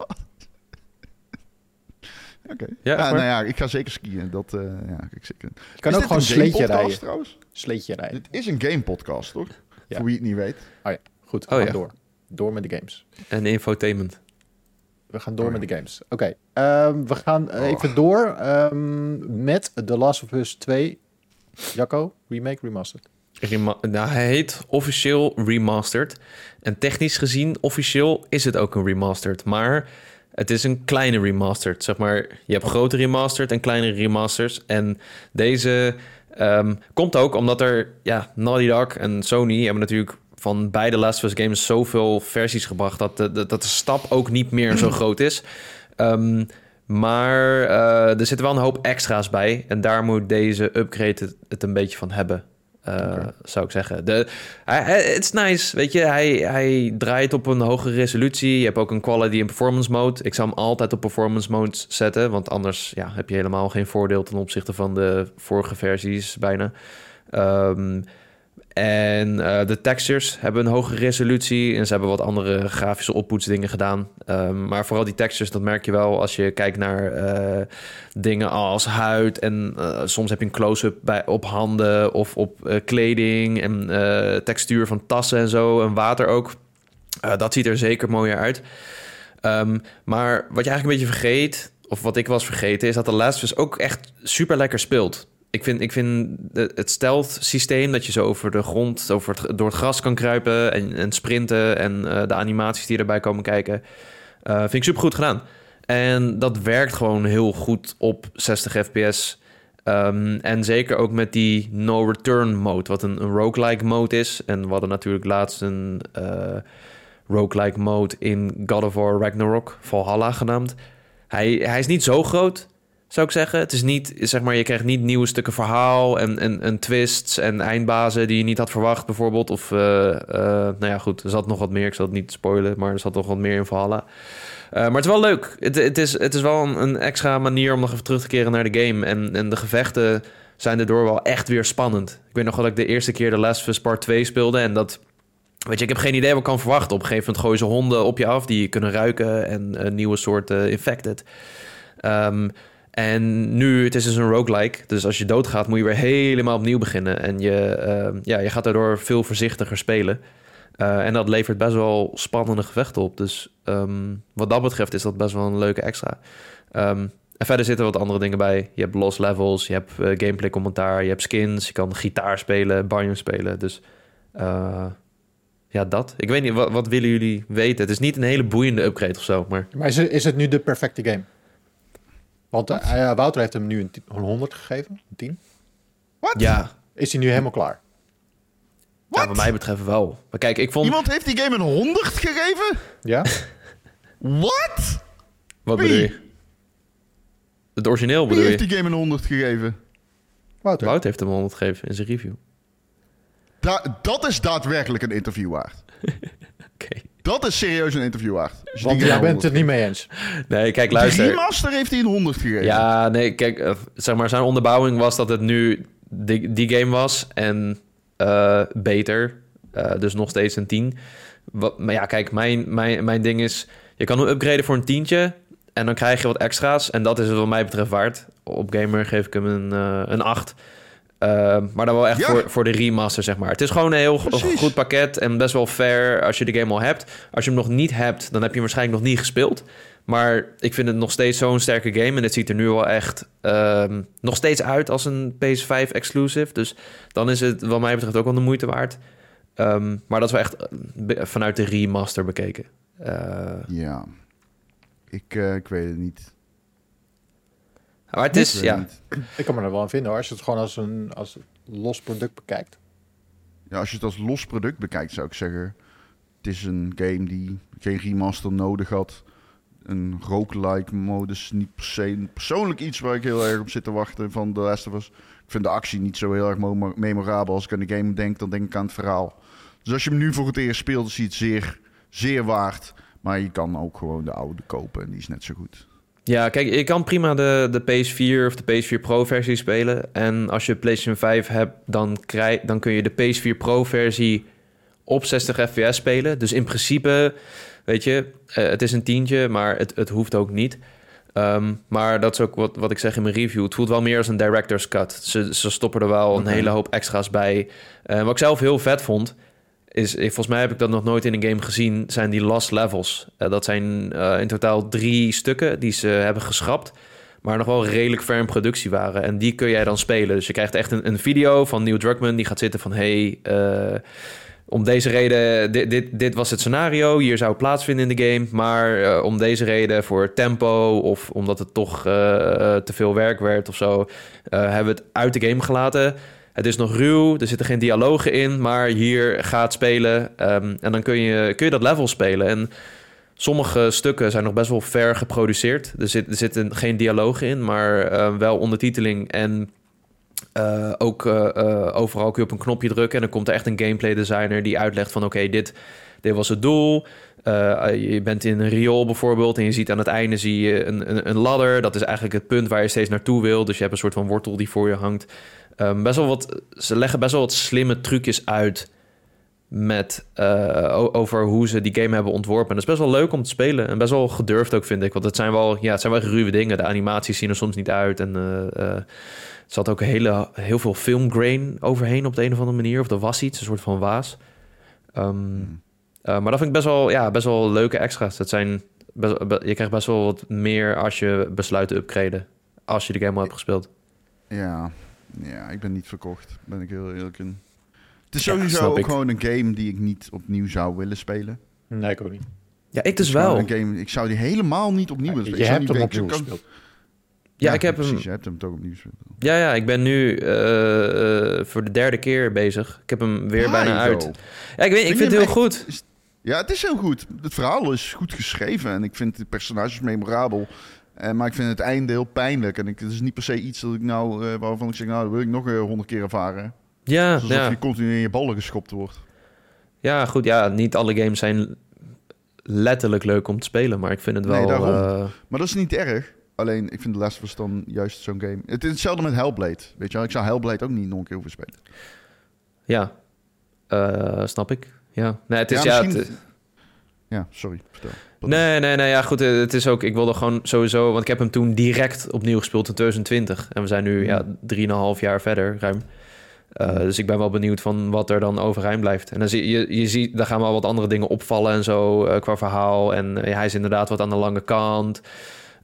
Oké. Ja, nou ja, ik ga zeker skiën. Dat, eh, ja, ik zeker. Je kan Is ook gewoon een sleetje rijden. trouwens? Sleetje rijden. Dit is een game podcast, toch? Ja. Voor wie het niet weet. Oh ja, goed. Oh ja. door. Door met de games. En infotainment. We gaan door Oh, met de games. Oké, ehm, we gaan eh, even door ehm, met The Last of Us 2. Jacco, remake, remastered. Rema- nou, hij heet officieel remastered. En technisch gezien, officieel is het ook een remastered. Maar het is een kleine remastered. Zeg maar, je hebt grote remastered en kleine remasters. En deze ehm, komt ook omdat er, ja, Naughty Dog en Sony hebben natuurlijk van beide Last of Us games zoveel versies gebracht dat de, dat de stap ook niet meer zo groot is. Ehm, maar eh, er zitten wel een hoop extra's bij. En daar moet deze upgrade het, het een beetje van hebben. eh. Zou ik zeggen. De, het is nice, weet je. Hij, hij draait op een hogere resolutie. Je hebt ook een quality en performance mode. Ik zou hem altijd op performance mode zetten. Want anders ja, heb je helemaal geen voordeel ten opzichte van de vorige versies bijna. Ehm, en eh, de textures hebben een hogere resolutie en ze hebben wat andere grafische oppoetsdingen gedaan. Ehm, maar vooral die textures, dat merk je wel als je kijkt naar eh, dingen als huid. En eh, soms heb je een close-up op handen of op kleding en textuur van tassen en zo. En water ook. Dat ziet er zeker mooier uit. Ehm, maar wat je eigenlijk een beetje vergeet, of wat ik was vergeten, is dat de Last of ook echt super lekker speelt. Ik vind, ik vind het stealth systeem dat je zo over de grond, over het, door het gras kan kruipen en, en sprinten en eh, de animaties die erbij komen kijken, eh, vind ik super goed gedaan. En dat werkt gewoon heel goed op 60 fps. Ehm, en zeker ook met die no return mode, wat een, een roguelike mode is. En we hadden natuurlijk laatst een eh, roguelike mode in God of War Ragnarok, Valhalla genaamd. Hij, hij is niet zo groot, zou ik zeggen. Het is niet, zeg maar, je krijgt niet nieuwe stukken verhaal en, en, en twists en eindbazen die je niet had verwacht, bijvoorbeeld. Of, eh, eh, nou ja, goed, er zat nog wat meer. Ik zal het niet spoilen, maar er zat nog wat meer in Valhalla. Eh, maar het is wel leuk. Het, het, is, het is wel een, extra manier om nog even terug te keren naar de game. En, en de gevechten zijn daardoor wel echt weer spannend. Ik weet nog dat ik de eerste keer de Last of Us Part 2 speelde en dat... Weet je, ik heb geen idee wat ik kan verwachten. Op een gegeven moment gooien ze honden op je af die je kunnen ruiken en nieuwe soort eh, infected. Ehm, en nu, het is dus een roguelike. Dus als je doodgaat, moet je weer helemaal opnieuw beginnen. En je, ehm, ja, je gaat daardoor veel voorzichtiger spelen. Eh, en dat levert best wel spannende gevechten op. Dus ehm, wat dat betreft is dat best wel een leuke extra. Ehm, en verder zitten wat andere dingen bij. Je hebt lost levels, je hebt eh, gameplay commentaar, je hebt skins, je kan gitaar spelen, banjo spelen. Dus eh, ja, dat. Ik weet niet, wat, wat willen jullie weten? Het is niet een hele boeiende upgrade of zo, maar Maar is is het nu de perfecte game? Want eh, Wouter heeft hem nu een, ti- een 100 gegeven, een 10. Wat? ja, Is hij nu helemaal klaar? ja, Wat? wat mij betreft wel. Maar kijk, ik vond... Iemand heeft die game een 100 gegeven? Ja? Wat? Wat Wie? bedoel je? Het origineel Wie bedoel je? heeft die game een 100 gegeven? Wouter? Wout heeft hem 100 gegeven in zijn review. Da- dat is daadwerkelijk een interview waard. Oké. Dat is serieus een interview waard. Want die jij bent het niet mee eens. Nee, kijk, luister. remaster heeft hij een 100 gegeven. Ja, nee, kijk, eh, zeg maar, zijn onderbouwing was dat het nu die, die game was en eh, beter. Eh, dus nog steeds een 10. Wat, maar ja, kijk, mijn, mijn, mijn ding is, je kan hem upgraden voor een tientje en dan krijg je wat extra's. En dat is het wat mij betreft waard. Op Gamer geef ik hem een, een 8. Eh, maar dan wel echt Ja. voor, voor de remaster, zeg maar. Het is gewoon een heel Precies. goed pakket en best wel fair als je de game al hebt. Als je hem nog niet hebt, dan heb je hem waarschijnlijk nog niet gespeeld. Maar ik vind het nog steeds zo'n sterke game. En het ziet er nu wel echt ehm, nog steeds uit als een PS5 exclusive. Dus dan is het wat mij betreft ook wel de moeite waard. Ehm, maar dat is wel echt eh, vanuit de remaster bekeken. Eh, Ja. Ik, eh, ik weet het niet. Maar het Ik is, ja, niet. Ik kan me er wel aan vinden hoor. Als je het gewoon als een als los product bekijkt. Ja, als je het als los product bekijkt, zou ik zeggen... Het is een game die geen remaster nodig had. Een roguelike modus niet per se... Persoonlijk iets waar ik heel erg op zit te wachten van The Last of Us. Ik vind de actie niet zo heel erg mo- memorabel. Als ik aan de game denk, dan denk ik aan het verhaal. Dus als je hem nu voor het eerst speelt, is hij het zeer, zeer waard. Maar je kan ook gewoon de oude kopen en die is net zo goed. Ja, kijk, je kan prima de, de PS4 of de PS4 Pro versie spelen. En als je PlayStation 5 hebt, dan, krijg, dan kun je de PS4 Pro versie op 60 fps spelen. Dus in principe, weet je, eh, het is een tientje, maar het, het hoeft ook niet. Ehm, maar dat is ook wat, wat ik zeg in mijn review. Het voelt wel meer als een director's cut. Ze, ze stoppen er wel een hele hoop extra's bij. Eh, wat ik zelf heel vet vond, is, volgens mij heb ik dat nog nooit in een game gezien, zijn die lost levels. Eh, dat zijn eh, in totaal drie stukken die ze hebben geschrapt, maar nog wel redelijk ver in productie waren. En die kun jij dan spelen. Dus je krijgt echt een, een video van Neil Druckmann die gaat zitten van... hey, eh, om deze reden, dit, dit, was het scenario, hier zou plaatsvinden in de game. Maar om deze reden, voor tempo of omdat het toch te veel werk werd of zo, hebben we het uit de game gelaten. Het is nog ruw, er zitten geen dialogen in, maar hier gaat spelen. ehm, en dan kun je, kun je dat level spelen. En sommige stukken zijn nog best wel ver geproduceerd. Er, zit, er zitten geen dialogen in, maar eh, wel ondertiteling en eh, ook eh, eh, overal kun je op een knopje drukken en dan komt er echt een gameplay designer die uitlegt van oké, dit, dit was het doel. Je bent in een riool bijvoorbeeld en je ziet aan het einde zie je een, een, een ladder. Dat is eigenlijk het punt waar je steeds naartoe wil. Dus je hebt een soort van wortel die voor je hangt. Ehm, best wel wat, ze leggen best wel wat slimme trucjes uit met, over hoe ze die game hebben ontworpen. En dat is best wel leuk om te spelen en best wel gedurfd ook vind ik. Want het zijn wel, ja, het zijn wel ruwe dingen. De animaties zien er soms niet uit en zat ook hele, heel veel filmgrain overheen op de een of andere manier. Of er was iets, een soort van waas. Ehm, Hmm. eh, maar dat vind ik best wel, ja, best wel leuke extra's. Dat zijn best, be- je krijgt best wel wat meer als je besluit te upgraden. Als je de game al hebt gespeeld. Ja, ja, ik ben niet verkocht. Ben ik heel eerlijk in. Het is sowieso ook ik. gewoon een game die ik niet opnieuw zou willen spelen. Nee, ik ook niet. Ja, ik dus wel. Een game, ik zou die helemaal niet opnieuw willen je spelen. Zou hebt hem opnieuw kan- gespeeld. Ja, ik heb precies, hem. je hebt hem toch opnieuw. Ja, ja, ik ben nu eh, eh, voor de derde keer bezig. Ik heb hem weer bijna uit. Ja, ik weet, ik Vind vind je het heel echt- goed. Ja, het is heel goed. Het verhaal is goed geschreven en ik vind de personages memorabel. Eh, maar ik vind het einde heel pijnlijk. En ik, het is niet per se iets dat ik nou, waarvan ik zeg, nou, dat wil ik nog honderd keer ervaren. Ja, Alsof ja. je continu in je ballen geschopt wordt. ja, goed. Ja, niet alle games zijn letterlijk leuk om te spelen, maar ik vind het wel. Nee, daarom. Maar dat is niet erg. Alleen, ik vind The Last of Us dan juist zo'n game. Het is hetzelfde met Hellblade. Weet je wel, ik zou Hellblade ook niet nog een keer hoeven spelen. ja, Eh, snap ik. Ja, nee, het is Ja, ja. misschien- het- Ja, sorry. Vertel. Nee, nee, nee, ja, goed. Het is ook, ik wilde gewoon sowieso, want ik heb hem toen direct opnieuw gespeeld in 2020. En we zijn nu, ja, drieënhalf jaar verder, ruim. Eh, dus ik ben wel benieuwd van wat er dan overeind blijft. En dan zie je, je ziet, daar gaan wel wat andere dingen opvallen en zo eh, qua verhaal. En hij is inderdaad wat aan de lange kant.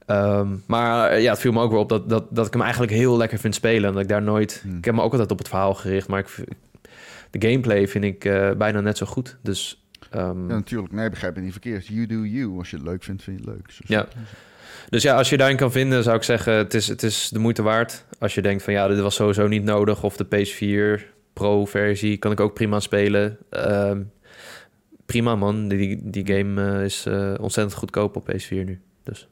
Ehm, maar eh, ja, het viel me ook weer op dat, dat, dat ik hem eigenlijk heel lekker vind spelen. En dat ik daar nooit... Hmm. Ik heb me ook altijd op het verhaal gericht, maar ik, de gameplay vind ik eh, bijna net zo goed. Dus ehm, Ja, natuurlijk. Nee, begrijp me niet verkeerd. You do you. Als je het leuk vindt, vind je het leuk. Zo Ja. Dus ja, als je daarin kan vinden, zou ik zeggen, het is, het is de moeite waard. Als je denkt van ja, dit was sowieso niet nodig. Of de PS4 Pro-versie kan ik ook prima spelen. Ehm, prima man, die, die game eh, is eh, ontzettend goedkoop op PS4 nu. Dus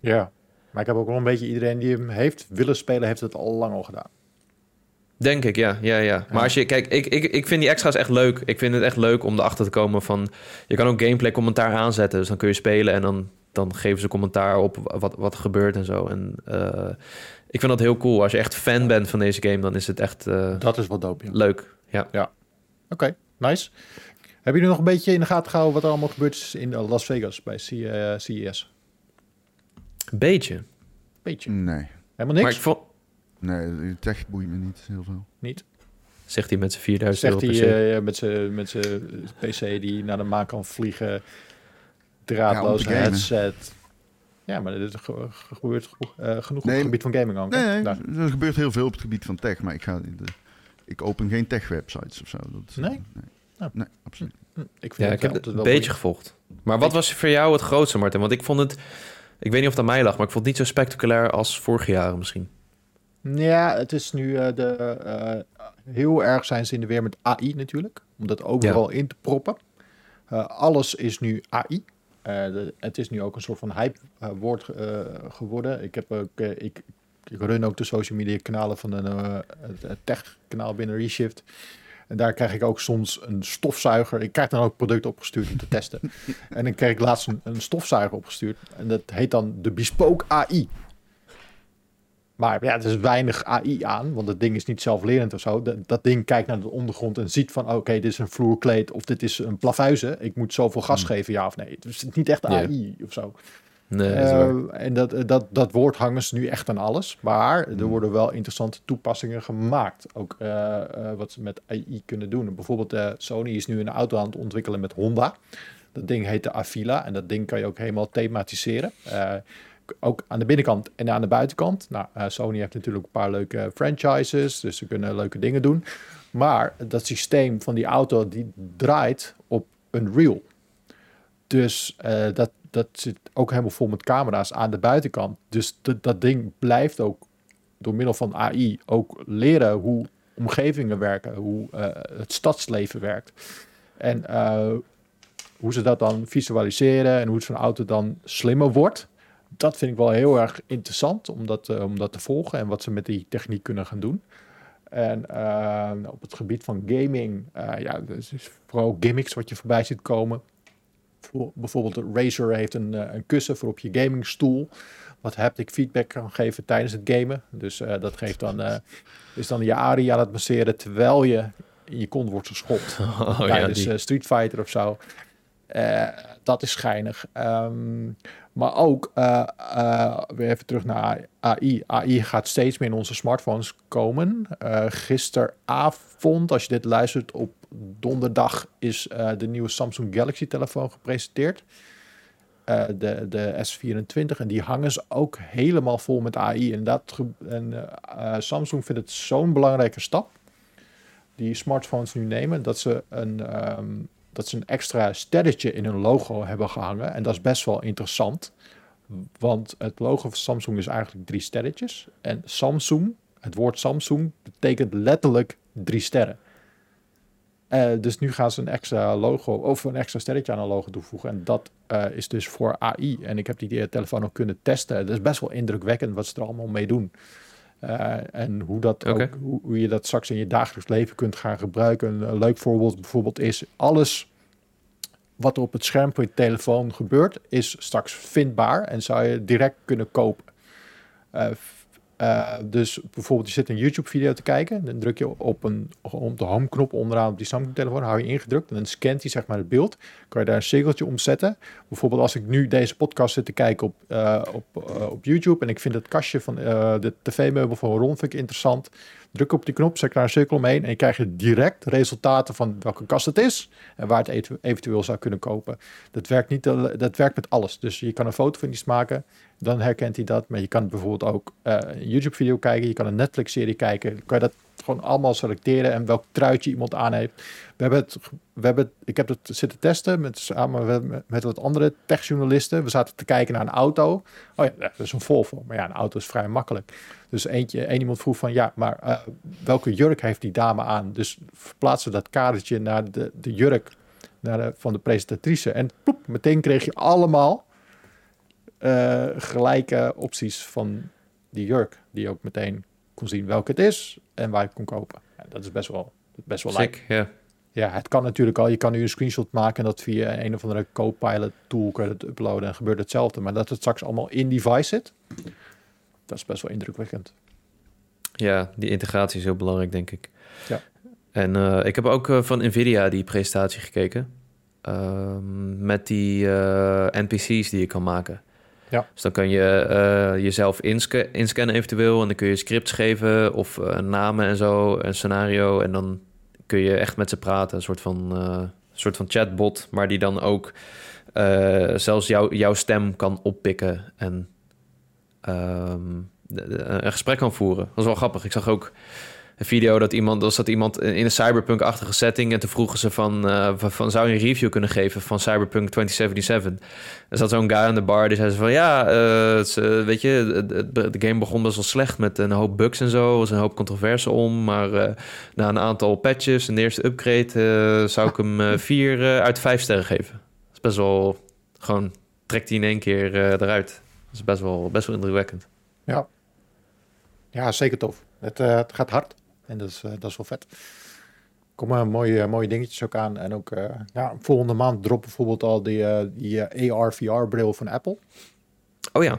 Ja. Maar ik heb ook wel een beetje iedereen die hem heeft willen spelen, heeft het al lang al gedaan. denk ik, ja, ja, ja. Maar Ja. als je, kijk, ik, ik, ik vind die extra's echt leuk. Ik vind het echt leuk om erachter te komen van, je kan ook gameplay commentaar aanzetten. Dus dan kun je spelen en dan, dan geven ze commentaar op wat, wat er gebeurt en zo. En eh, ik vind dat heel cool. Als je echt fan bent van deze game, dan is het echt eh, Dat is wat dope, ja. leuk. Ja. Oké, nice. Hebben jullie nog een beetje in de gaten gehouden wat er allemaal gebeurd is in eh, Las Vegas bij CES? Een beetje. Beetje. Nee. Helemaal Maar niks? ik vond, Nee, de tech boeit me niet heel veel. Niet? zegt hij met zijn 4000 Zegt euro hij per se. eh, met zijn met zijn PC die naar de maan kan vliegen, draadloos gamen. headset. Ja, maar dit ge- ge- gebeurt eh, genoeg op het gebied van gaming ook. Nee, nee, er gebeurt heel veel op het gebied van tech, maar ik, ga, de, ik open geen tech-websites of zo. Dat, Nee? Nee, Oh. nee absoluut. Hm, Ik vind Ja, het ik heb het een wel beetje gevolgd. Maar wat was voor jou het grootste, Martin? Want ik vond het... Ik weet niet of het aan mij lag, maar ik vond het niet zo spectaculair als vorige jaren misschien. Ja, het is nu eh, de, eh, heel erg zijn ze in de weer met AI natuurlijk. Om dat overal in te proppen. Eh, alles is nu AI. De- het is nu ook een soort van hype woord geworden. Ik, heb ook, ik, ik run ook de social media kanalen van een het tech kanaal binnen Reshift. En daar krijg ik ook soms een stofzuiger. Ik krijg dan ook producten opgestuurd om te testen. en dan kreeg ik laatst een, een stofzuiger opgestuurd. En dat heet dan de Bespoke AI. Maar ja, er is weinig AI aan, want het ding is niet zelflerend of zo. Dat, dat ding kijkt naar de ondergrond en ziet van, oké, dit is een vloerkleed of dit is een plafuizen. Ik moet zoveel gas geven, ja of nee. Het is niet echt Ja. AI of zo. Nee, is waar. Eh, en dat, dat, dat woord hangen ze nu echt aan alles. Maar er Hmm. worden wel interessante toepassingen gemaakt. Ook eh, eh, wat ze met AI kunnen doen. Bijvoorbeeld eh, Sony is nu een auto aan het ontwikkelen met Honda. Dat ding heet de Avila. En dat ding kan je ook helemaal thematiseren. Eh, ook aan de binnenkant en aan de buitenkant. Nou, eh, Sony heeft natuurlijk een paar leuke franchises. Dus ze kunnen leuke dingen doen. Maar dat systeem van die auto die draait op Unreal. Dus eh, dat, dat zit ook helemaal vol met camera's aan de buitenkant. Dus dat- dat ding blijft ook door middel van AI ook leren hoe omgevingen werken, hoe eh, het stadsleven werkt. En eh, hoe ze dat dan visualiseren en hoe zo'n auto dan slimmer wordt. Dat vind ik wel heel erg interessant om dat, eh, om dat te volgen en wat ze met die techniek kunnen gaan doen. En op het gebied van gaming, ja, dus vooral gimmicks wat je voorbij ziet komen. Voor- Bijvoorbeeld de Razer heeft een, eh, een kussen voor op je gamingstoel. Wat haptic feedback kan geven tijdens het gamen. Dus eh, dat geeft dan, eh, is dan je ARI aan het masseren terwijl je in je kont wordt geschopt. Oh, ja, tijdens die. eh, Street Fighter of zo. Dat is schijnig. Ehm, maar ook, eh, eh, weer even terug naar AI. AI gaat steeds meer in onze smartphones komen. Eh, gisteravond, als je dit luistert op donderdag, is de nieuwe Samsung Galaxy telefoon gepresenteerd. De, de S24. En die hangen ze ook helemaal vol met AI. En, dat, en Samsung vindt het zo'n belangrijke stap. Die smartphones nu nemen. Dat ze een, ehm, dat ze een extra sterretje in hun logo hebben gehangen. En dat is best wel interessant. Want het logo van Samsung is eigenlijk drie sterretjes. En Samsung, het woord Samsung, betekent letterlijk drie sterren. Eh, dus nu gaan ze een extra logo of een extra sterretje aan een logo toevoegen. En dat eh, is dus voor AI. En ik heb die eh, telefoon ook kunnen testen. Het is best wel indrukwekkend wat ze er allemaal mee doen. Eh, en hoe, dat ook, hoe, hoe je dat straks in je dagelijks leven kunt gaan gebruiken. Een, leuk voorbeeld bijvoorbeeld is alles wat er op het scherm van je telefoon gebeurt, is straks vindbaar en zou je direct kunnen kopen. Eh, eh, dus bijvoorbeeld je zit een YouTube-video te kijken, dan druk je op, een, op de home-knop onderaan op die Samsung-telefoon, hou je ingedrukt en dan scant hij zeg maar het beeld. Kan je daar een cirkeltje om zetten. Bijvoorbeeld als ik nu deze podcast zit te kijken op, eh, op, eh, op YouTube en ik vind het kastje van de tv-meubel van Ron interessant. Druk op die knop, zet daar een cirkel omheen en je krijgt direct resultaten van welke kast het is en waar het eventu- eventueel zou kunnen kopen. Dat werkt, niet, dat werkt met alles. Dus je kan een foto van iets maken, dan herkent hij dat. Maar je kan bijvoorbeeld ook eh, een YouTube-video kijken, je kan een Netflix-serie kijken. Kan je dat gewoon allemaal selecteren en welk truitje iemand aan heeft. We hebben het, we hebben ik heb het zitten testen met, samen met, wat andere techjournalisten. We zaten te kijken naar een auto. Oh ja, dat is een Volvo. Maar ja, een auto is vrij makkelijk. Dus eentje, één iemand vroeg van ja, maar eh, welke jurk heeft die dame aan? Dus verplaatsen dat kadertje naar de, de jurk naar van de presentatrice. En ploep, meteen kreeg je allemaal eh, gelijke opties van die jurk. Die ook meteen kon zien welke het is en waar je het kon kopen. Ja, dat is best wel, best wel. Sick, ja. Ja, het kan natuurlijk al. Je kan nu een screenshot maken en dat via een of andere Copilot tool kan je het uploaden en gebeurt hetzelfde. Maar dat het straks allemaal in device zit, dat is best wel indrukwekkend. Ja, die integratie is heel belangrijk, denk ik. Ja. En eh, ik heb ook eh, van Nvidia die presentatie gekeken. Ehm, met die eh, NPC's die je kan maken. Ja. Dus dan kan je eh, jezelf insca- inscannen eventueel. En dan kun je scripts geven of eh, namen en zo, een scenario. En dan kun je echt met ze praten. Een soort van, eh, soort van chatbot, maar die dan ook zelfs jou, jouw stem kan oppikken. En ehm, een gesprek kan voeren. Dat is wel grappig. Ik zag ook een video dat iemand, was dat iemand in een cyberpunk-achtige setting en toen vroegen ze van, eh, van, zou je een review kunnen geven van Cyberpunk 2077? Er zat zo'n guy aan de bar die zei ze van ja, eh, eh, weet je, de, game begon best wel slecht met een hoop bugs en zo, er was een hoop controverse om, maar na een aantal patches en de eerste upgrade zou ik hem vier uit vijf sterren geven. Dat is best wel gewoon trekt hij in één keer eruit. Dat is best wel, best wel indrukwekkend. Ja, ja zeker tof. Het, het gaat hard en dat is, eh, dat is wel vet. Er komen mooie, mooie dingetjes ook aan. En ook eh, ja, volgende maand drop bijvoorbeeld al die, eh, die eh, AR-VR-bril van Apple. Oh ja,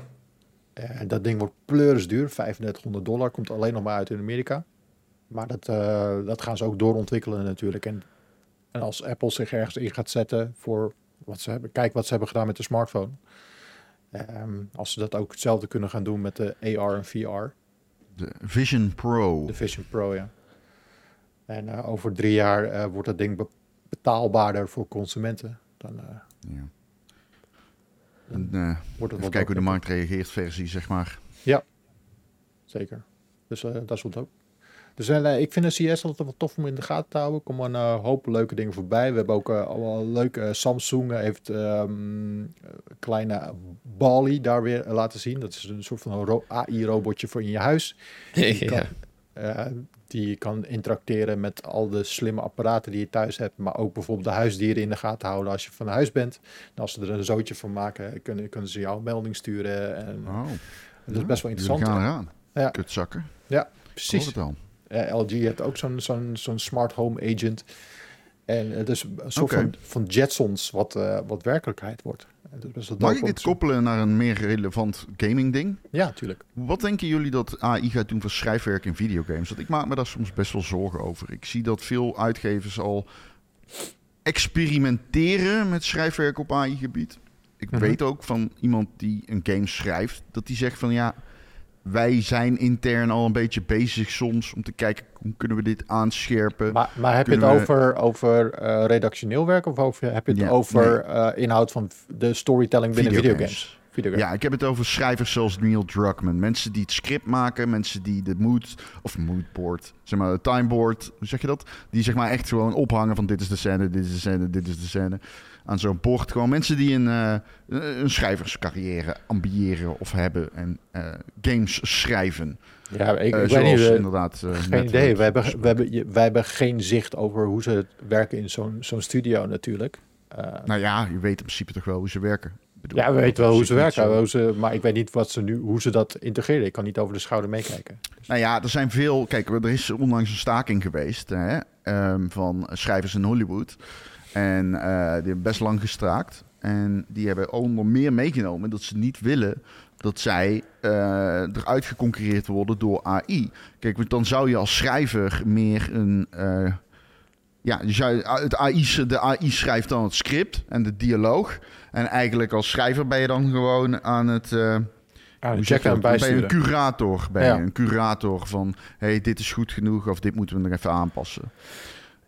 Eh, dat ding wordt pleurisduur, 3500 dollar, komt alleen nog maar uit in Amerika. Maar dat, eh, dat gaan ze ook doorontwikkelen natuurlijk. En, en als Apple zich ergens in gaat zetten voor wat ze hebben, kijk wat ze hebben gedaan met de smartphone. Ehm, als ze dat ook hetzelfde kunnen gaan doen met de AR en VR. De Vision Pro. De Vision Pro, ja. En eh, over drie jaar eh, wordt dat ding be- betaalbaarder voor consumenten. Dan eh, Ja. En, eh, wordt het even wat kijken hoe de ook- markt reageert, versie zeg maar. Zeker. Dus dat is wel dope. Dus eh, ik vind de CS altijd wel tof om in de gaten te houden. Er komen een eh, hoop leuke dingen voorbij. We hebben ook uh, al leuk. Uh, Samsung heeft um, kleine Bali daar weer uh, laten zien. Dat is een soort van AI-robotje voor in je huis. Die kan, ja. die kan interacteren met al de slimme apparaten die je thuis hebt. Maar ook bijvoorbeeld de huisdieren in de gaten houden als je van huis bent. En als ze er een zootje van maken, kunnen, kunnen ze jou een melding sturen. En, oh. Dat is best wel interessant. We gaan eraan. Ja. Kutzakken. Ja, precies. het al. LG heeft ook zo'n zo'n zo'n smart home agent. En het is een soort okay. van, van Jetsons wat, uh, wat werkelijkheid wordt. Mag ik dit koppelen naar een meer relevant gaming ding? Ja, natuurlijk. Wat denken jullie dat AI gaat doen voor schrijfwerk in videogames? Want ik maak me daar soms best wel zorgen over. Ik zie dat veel uitgevers al experimenteren met schrijfwerk op AI-gebied. Ik mm-hmm. weet ook van iemand die een game schrijft, dat die zegt van ja, wij zijn intern al een beetje bezig soms om te kijken hoe kunnen we dit aanscherpen. Maar, maar heb kunnen je het we... over, over uh, redactioneel werk of over, heb je het ja, over nee. uh, inhoud van de storytelling binnen videogames? Ja, ik heb het over schrijvers zoals Neil Druckmann. Mensen die het script maken, mensen die de mood, of moodboard, zeg maar, timeboard, hoe zeg je dat? Die zeg maar echt gewoon ophangen van dit is de scène, dit is de scène, dit is de scène. Aan zo'n bord. Gewoon mensen die een, uh, een schrijverscarrière ambiëren of hebben en uh, games schrijven. Ja, ik, uh, ik zoals weet niet, inderdaad. geen idee. We hebben, we, hebben, wij hebben geen zicht over hoe ze werken in zo'n zo'n studio natuurlijk. nou ja, je weet in principe toch wel hoe ze werken. Bedoel, ja, we weten wel hoe ze werken, hoe ze, maar ik weet niet wat ze nu, hoe ze dat integreren. Ik kan niet over de schouder meekijken. Dus. Nou ja, er zijn veel. Kijk, er is onlangs een staking geweest hè, um, van schrijvers in Hollywood. En uh, die hebben best lang gestraakt. En die hebben onder meer meegenomen dat ze niet willen dat zij uh, eruit geconcurreerd worden door AI. Kijk, dan zou je als schrijver meer een. Uh, ja, je zou, het AI, de AI schrijft dan het script en de dialoog. En eigenlijk als schrijver ben je dan gewoon aan het. Uh, ah. Ben je een curator. Ja. je een curator van. hey, dit is goed genoeg of dit moeten we nog even aanpassen.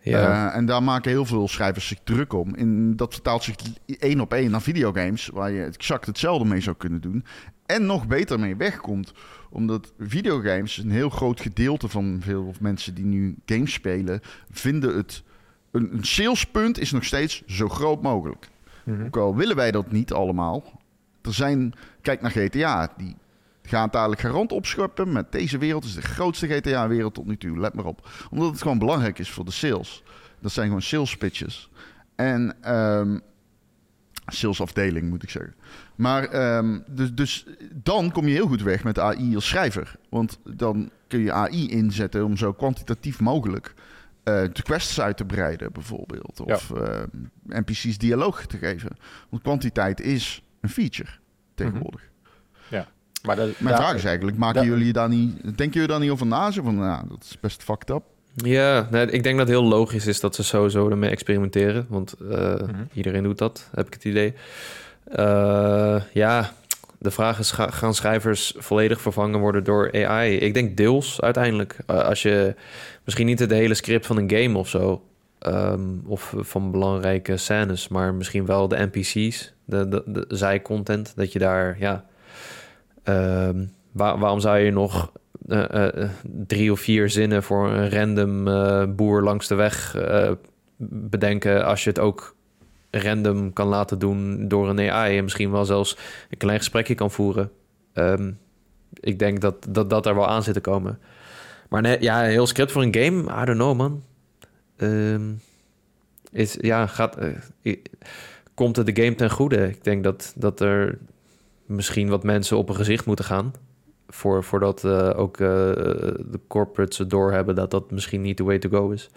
Ja. Uh, en daar maken heel veel schrijvers zich druk om. En dat vertaalt zich één op één naar videogames, waar je exact hetzelfde mee zou kunnen doen. En nog beter mee wegkomt. Omdat videogames, een heel groot gedeelte van veel mensen die nu games spelen, vinden het. Een, een salespunt is nog steeds zo groot mogelijk. Mm-hmm. Ook al willen wij dat niet allemaal. Er zijn, kijk naar GTA, die gaan dadelijk garant opscheppen. Met deze wereld is de grootste GTA-wereld tot nu toe. Let maar op. Omdat het gewoon belangrijk is voor de sales. Dat zijn gewoon sales pitches. En um, salesafdeling moet ik zeggen. Maar um, dus, dus dan kom je heel goed weg met AI als schrijver. Want dan kun je AI inzetten om zo kwantitatief mogelijk uh, de quests uit te breiden, bijvoorbeeld. Of ja. uh, NPC's dialoog te geven. Want kwantiteit is een feature tegenwoordig. Mm-hmm. Ja. Maar dat, Mijn vraag is eigenlijk, maken jullie daar niet... Denken jullie daar niet over na? Zo van, nou, dat is best fucked up. Ja, nee, ik denk dat het heel logisch is dat ze sowieso ermee experimenteren. Want uh, mm-hmm. iedereen doet dat, heb ik het idee. Uh, ja, de vraag is, ga, gaan schrijvers volledig vervangen worden door AI? Ik denk deels uiteindelijk. Uh, als je misschien niet het hele script van een game of zo... Um, of van belangrijke scènes, maar misschien wel de NPC's, de, de, de zijcontent, dat je daar, ja... Waar, waarom zou je nog uh, uh, drie of vier zinnen voor een random uh, boer langs de weg bedenken als je het ook random kan laten doen door een AI en misschien wel zelfs een klein gesprekje kan voeren? Um, ik denk dat, dat dat er wel aan zit te komen. Maar nee, ja, heel script voor een game, I don't know man. Um, is, ja, gaat, komt het de game ten goede? Ik denk dat, dat er misschien wat mensen op een gezicht moeten gaan. Voor, voordat uh, ook uh, de corporates het doorhebben dat dat misschien niet de way to go is.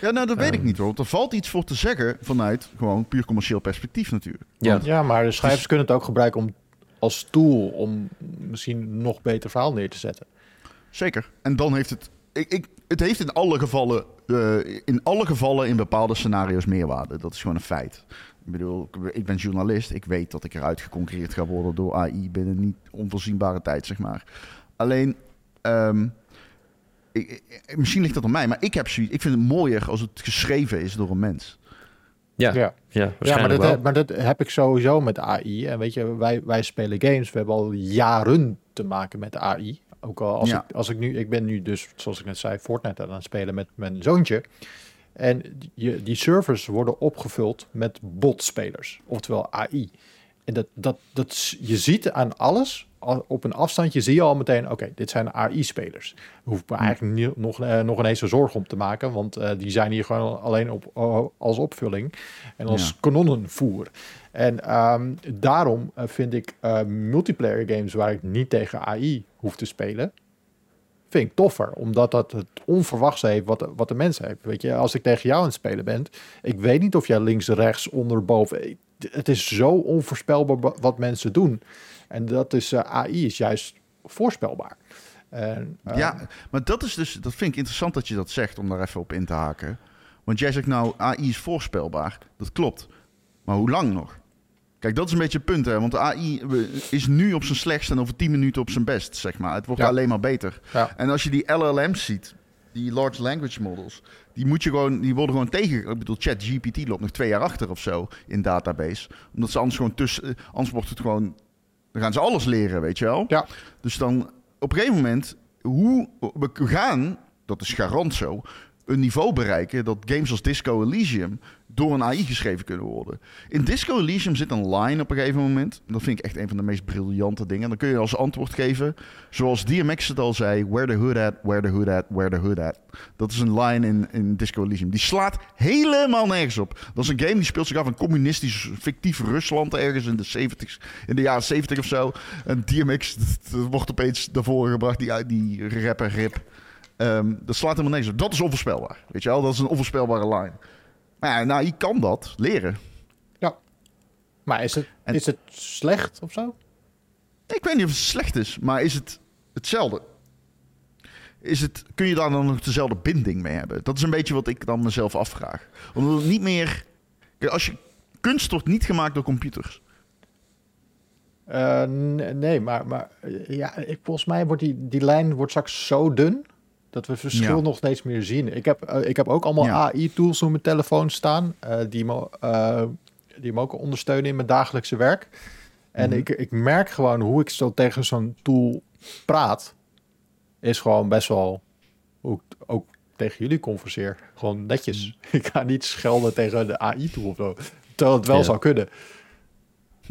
Ja, nou, dat weet ik niet hoor. Want er valt iets voor te zeggen vanuit gewoon puur commercieel perspectief natuurlijk. Ja, ja maar de schrijvers dus, kunnen het ook gebruiken om, als tool om misschien nog beter verhaal neer te zetten. Zeker. En dan heeft het... Ik, ik, het heeft in alle gevallen, uh, in alle gevallen in bepaalde scenario's meerwaarde. Dat is gewoon een feit. Ik bedoel, ik ben journalist. Ik weet dat ik eruit geconcurreerd ga worden door AI binnen niet onvoorzienbare tijd, zeg maar. Alleen, ehm, ik, ik- misschien ligt dat aan mij, maar ik, heb zoiets, ik vind het mooier als het geschreven is door een mens. Ja, ja. Ja. Ja, maar waarschijnlijk dat, wel. maar dat heb ik sowieso met AI. En weet je, wij, wij spelen games. We hebben al jaren te maken met AI. Ook al als, Ja. ik, als ik nu, ik ben nu dus, zoals ik net zei, Fortnite aan het spelen met mijn zoontje. En die, die servers worden opgevuld met botspelers, oftewel AI. En dat, dat, dat, je ziet aan alles, al- op een afstandje zie je al meteen, oké, dit zijn AI-spelers. Daar hoef ik me eigenlijk niet, nog, eh, nog ineens een zorg om te maken, want eh, die zijn hier gewoon alleen op, als opvulling en als Ja. kanonnenvoer. En ehm, daarom eh, vind ik multiplayer games waar ik niet tegen AI hoef te spelen, vind ik toffer. Omdat dat het onverwachts heeft wat, de- wat de mens heeft. Weet je, als ik tegen jou aan het spelen ben, ik weet niet of jij links, rechts, onder, boven. Het is zo onvoorspelbaar wa- wat mensen doen. En dat is eh, AI is juist voorspelbaar. En, eh, Ja, maar dat is dus, dat vind ik interessant dat je dat zegt, om daar even op in te haken. Want jij zegt nou, AI is voorspelbaar. Dat klopt. Maar hoe lang nog? Kijk, dat is een beetje het punt, hè. Want de AI is nu op zijn slechtst en over 10 minuten op zijn best, zeg maar. Het wordt Ja. alleen maar beter. Ja. En als je die LLM's ziet, die large language models, die moet je gewoon, die worden gewoon tegen. Ik bedoel, ChatGPT loopt nog twee jaar achter of zo in database, omdat ze anders gewoon tussen, eh, anders wordt het gewoon, dan gaan ze alles leren, weet je wel? Ja. Dus dan op een gegeven moment, hoe we gaan, dat is garant zo, een niveau bereiken dat games als Disco Elysium door een AI geschreven kunnen worden. In Disco Elysium zit een line op een gegeven moment. Dat vind ik echt een van de meest briljante dingen. Dan kun je als antwoord geven, zoals DMX het al zei, where the hood at, where the hood at, where the hood at. Dat is een line in, in Disco Elysium. Die slaat helemaal nergens op. Dat is een game die speelt zich af in communistisch fictief Rusland ergens in de 70s, in de jaren 70 of zo. En DMX wordt opeens naar voren gebracht, die, die rapper Rip. Ehm, dat slaat helemaal nergens op. Dat is onvoorspelbaar. Weet je wel, dat is een onvoorspelbare line. Maar ja, nou, je kan dat leren. Maar is het, En- is het slecht of zo? Ik weet niet of het slecht is, maar is het hetzelfde? Is het, kun je daar dan nog dezelfde binding mee hebben? Dat is een beetje wat ik dan mezelf afvraag. Omdat het niet meer... Als je, kunst wordt niet gemaakt door computers. Eh, nee, maar, maar ja, ik, volgens mij wordt die, die lijn wordt straks zo dun dat we verschil Ja. nog steeds meer zien. Ik heb, eh, ik heb ook allemaal Ja. AI-tools op mijn telefoon staan eh, die, me, eh, die me ook ondersteunen in mijn dagelijkse werk. En Mhm. ik, ik merk gewoon hoe ik zo tegen zo'n tool praat, is gewoon best wel ik ook tegen jullie converseer. Gewoon netjes. Ik ga niet schelden tegen de AI-tool of zo. Terwijl het wel Ja. zou kunnen.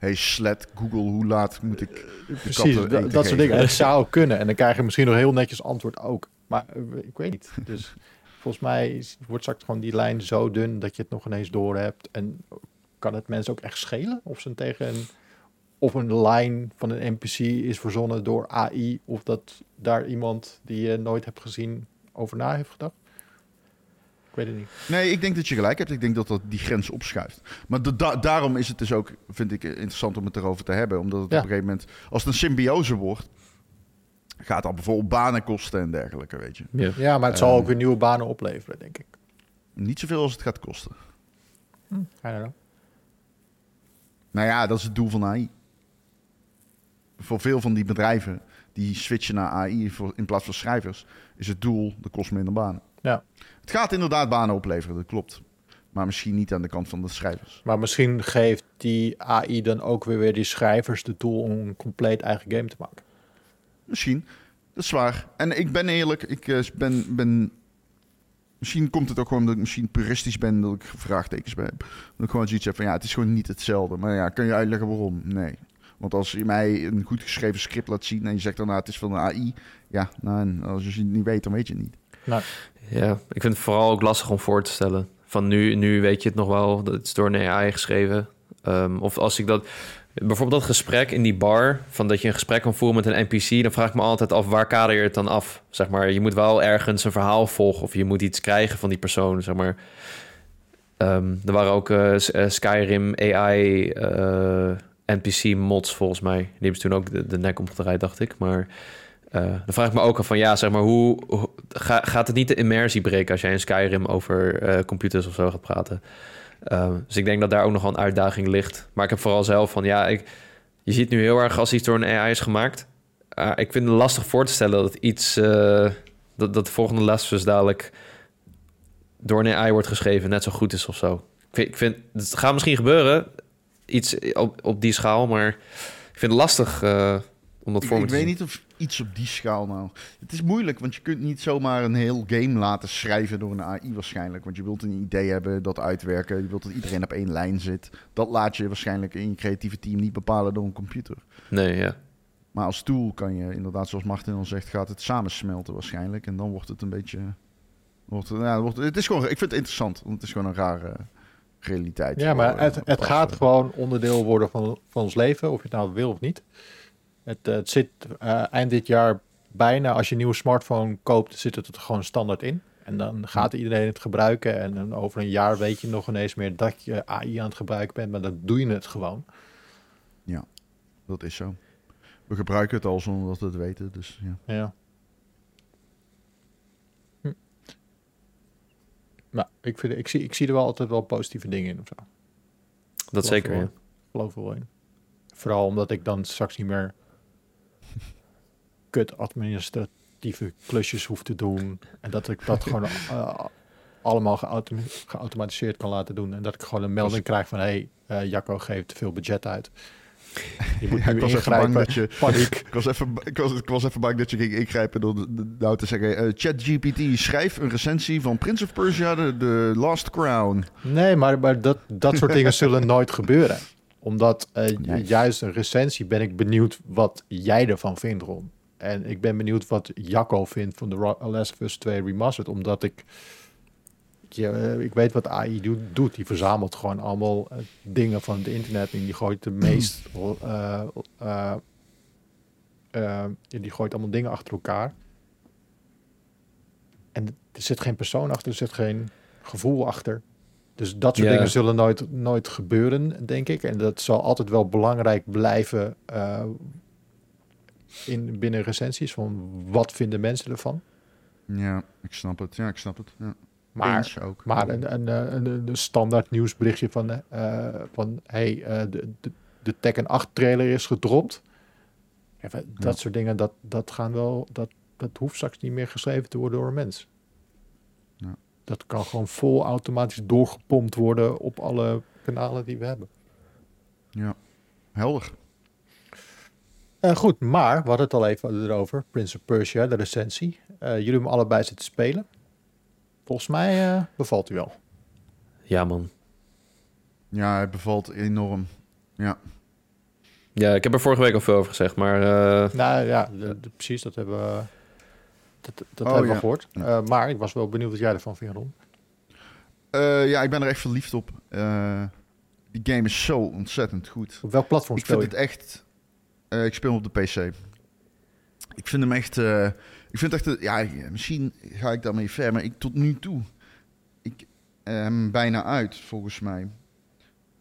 Hey, slet, Google, hoe laat moet ik de Precies, dat, soort geven? dingen. Het zou kunnen. En dan krijg je misschien nog heel netjes antwoord ook. Maar eh, ik weet niet. Dus volgens mij is- wordt straks gewoon die lijn zo dun dat je het nog ineens door hebt. En kan het mensen ook echt schelen? Of ze tegen een, of een lijn van een NPC is verzonnen door AI. Of dat daar iemand die je nooit hebt gezien over na heeft gedacht. Ik weet het niet. Nee, ik denk dat je gelijk hebt. Ik denk dat dat die grens opschuift. Maar de- da- daarom is het dus ook, vind ik, interessant om het erover te hebben. Omdat het Ja. op een gegeven moment, als het een symbiose wordt, gaat dat bijvoorbeeld banen kosten en dergelijke, weet je. Ja. Ja, maar het zal Ehm. ook weer nieuwe banen opleveren, denk ik. Niet zoveel als het gaat kosten. I don't know. Nou ja, dat is het doel van AI. Voor veel van die bedrijven die switchen naar AI voor, in plaats van schrijvers, is het doel, de kost minder banen. Ja. Het gaat inderdaad banen opleveren, dat klopt. Maar misschien niet aan de kant van de schrijvers. Maar misschien geeft die AI dan ook weer, weer die schrijvers de tool om een compleet eigen game te maken. Misschien. Dat is waar. En ik ben eerlijk, ik eh, ben, ben... Misschien komt het ook gewoon dat ik misschien puristisch ben, dat ik vraagtekens ben. Dat ik gewoon zoiets heb van, ja, het is gewoon niet hetzelfde. Maar ja, kan je uitleggen waarom? Nee. Want als je mij een goed geschreven script laat zien en je zegt daarna het is van een AI, ja, nou, en als je het niet weet, dan weet je het niet. Ja, ik vind het vooral ook lastig om voor te stellen. Van nu, nu weet je het nog wel, dat is door een AI geschreven. Ehm, of als ik dat... Bijvoorbeeld dat gesprek in die bar, van dat je een gesprek kan voeren met een NPC, dan vraag ik me altijd af, waar kader je het dan af? Zeg maar, je moet wel ergens een verhaal volgen of je moet iets krijgen van die persoon, zeg maar. Ehm, er waren ook eh, eh, Skyrim AI eh, NPC mods volgens mij. Die hebben ze toen ook de, de nek omgedraaid, dacht ik. Maar eh, dan vraag ik me ook af van, ja, zeg maar, hoe, hoe- ga- gaat het niet de immersie breken als jij in Skyrim over eh, computers of zo gaat praten? Ehm, dus ik denk dat daar ook nog wel een uitdaging ligt. Maar ik heb vooral zelf van, ja, ik, je ziet nu heel erg als iets door een AI is gemaakt. Uh, ik vind het lastig voor te stellen dat iets, uh, dat, dat de volgende Last of Us dadelijk door een AI wordt geschreven net zo goed is of zo. Ik vind, ik vind het gaat misschien gebeuren, iets op, op die schaal, maar ik vind het lastig om dat ik, voor me ik te weet zien. niet of iets op die schaal nou. Het is moeilijk, want je kunt niet zomaar een heel game laten schrijven door een AI waarschijnlijk. Want je wilt een idee hebben, dat uitwerken. Je wilt dat iedereen op één lijn zit. Dat laat je waarschijnlijk in je creatieve team niet bepalen door een computer. Nee, ja. Maar als tool kan je inderdaad, zoals Martin al zegt, gaat het samensmelten waarschijnlijk. En dan wordt het een beetje... Wordt, het- ja, wordt, het is gewoon, ik vind het interessant, want het is gewoon een rare realiteit. Ja, maar het, het gaat gewoon onderdeel worden van, van ons leven, of je het nou wil of niet. Het, eh, het zit eh, eind dit jaar bijna, als je een nieuwe smartphone koopt, zit het er gewoon standaard in. En dan gaat iedereen het gebruiken. En dan over een jaar weet je nog ineens meer dat je AI aan het gebruiken bent, maar dan doe je het gewoon. Dat is zo. We gebruiken het al zonder dat we het weten, dus ja. Ja. Hm. Maar ik, vind, ik, zie, ik zie er wel altijd wel positieve dingen in of zo. Dat Geloof zeker, er wel. ja. geloof er wel in. Vooral omdat ik dan straks niet meer kut administratieve klusjes hoef te doen. En dat ik dat gewoon eh, allemaal geautom- geautomatiseerd kan laten doen. En dat ik gewoon een melding krijg van... hé, hey, eh, Jacco geeft te veel budget uit. Je moet Ja, nu ik was even bang dat je... Paniek. Ik was, even, ik, was, ik was even bang dat je ging ingrijpen door nou te zeggen... eh, ChatGPT, schrijf een recensie van Prince of Persia, de, de Last Crown. Nee, maar, maar dat, dat soort dingen zullen nooit gebeuren. Omdat juist een recensie ben ik benieuwd wat jij ervan vindt, Ron. En ik ben benieuwd wat Jacco vindt van de Last of Us 2 Remastered. Omdat ik... Je, eh, ik weet wat AI doet, doet. Die verzamelt gewoon allemaal eh, dingen van het internet. En die gooit de meest... eh, die gooit allemaal dingen achter elkaar. En er zit geen persoon achter, er zit geen gevoel achter. Dus dat soort dingen zullen nooit, nooit gebeuren, denk ik. En dat zal altijd wel belangrijk blijven in, binnen recensies. Van wat vinden mensen ervan? Ja, ik snap het. Ja, ik snap het. Ja. Maar, ook. maar een, een, een, een, standaard nieuwsberichtje van... eh, van hey, eh, de, de, de Tekken 8 trailer is gedropt. Even, dat Ja. soort dingen, dat, dat, gaan wel, dat, dat hoeft straks niet meer geschreven te worden door een mens. Ja. Dat kan gewoon vol automatisch doorgepompt worden op alle kanalen die we hebben. Ja, helder. Eh, goed, maar we hadden het al even erover. Prince of Persia, de recensie. Eh, jullie hebben hem allebei zitten spelen. Volgens mij eh, bevalt u wel. Ja, man. Ja, het bevalt enorm. Ja, Ja, ik heb er vorige week al veel over gezegd, maar eh, Nou ja, de- de- precies, dat hebben we, dat, dat Oh, hebben we ja. gehoord. Ja. Eh, maar ik was wel benieuwd wat jij ervan vindt, Ron. Eh, ja ik ben er echt verliefd op. Eh, die game is zo ontzettend goed. Op welk platform Ik speel vind je? het echt... eh, ik speel op de PC. Ik vind hem echt... eh, ik vind echt... eh, ja, misschien ga ik daarmee ver, maar ik tot nu toe... Ik hem bijna uit, volgens mij.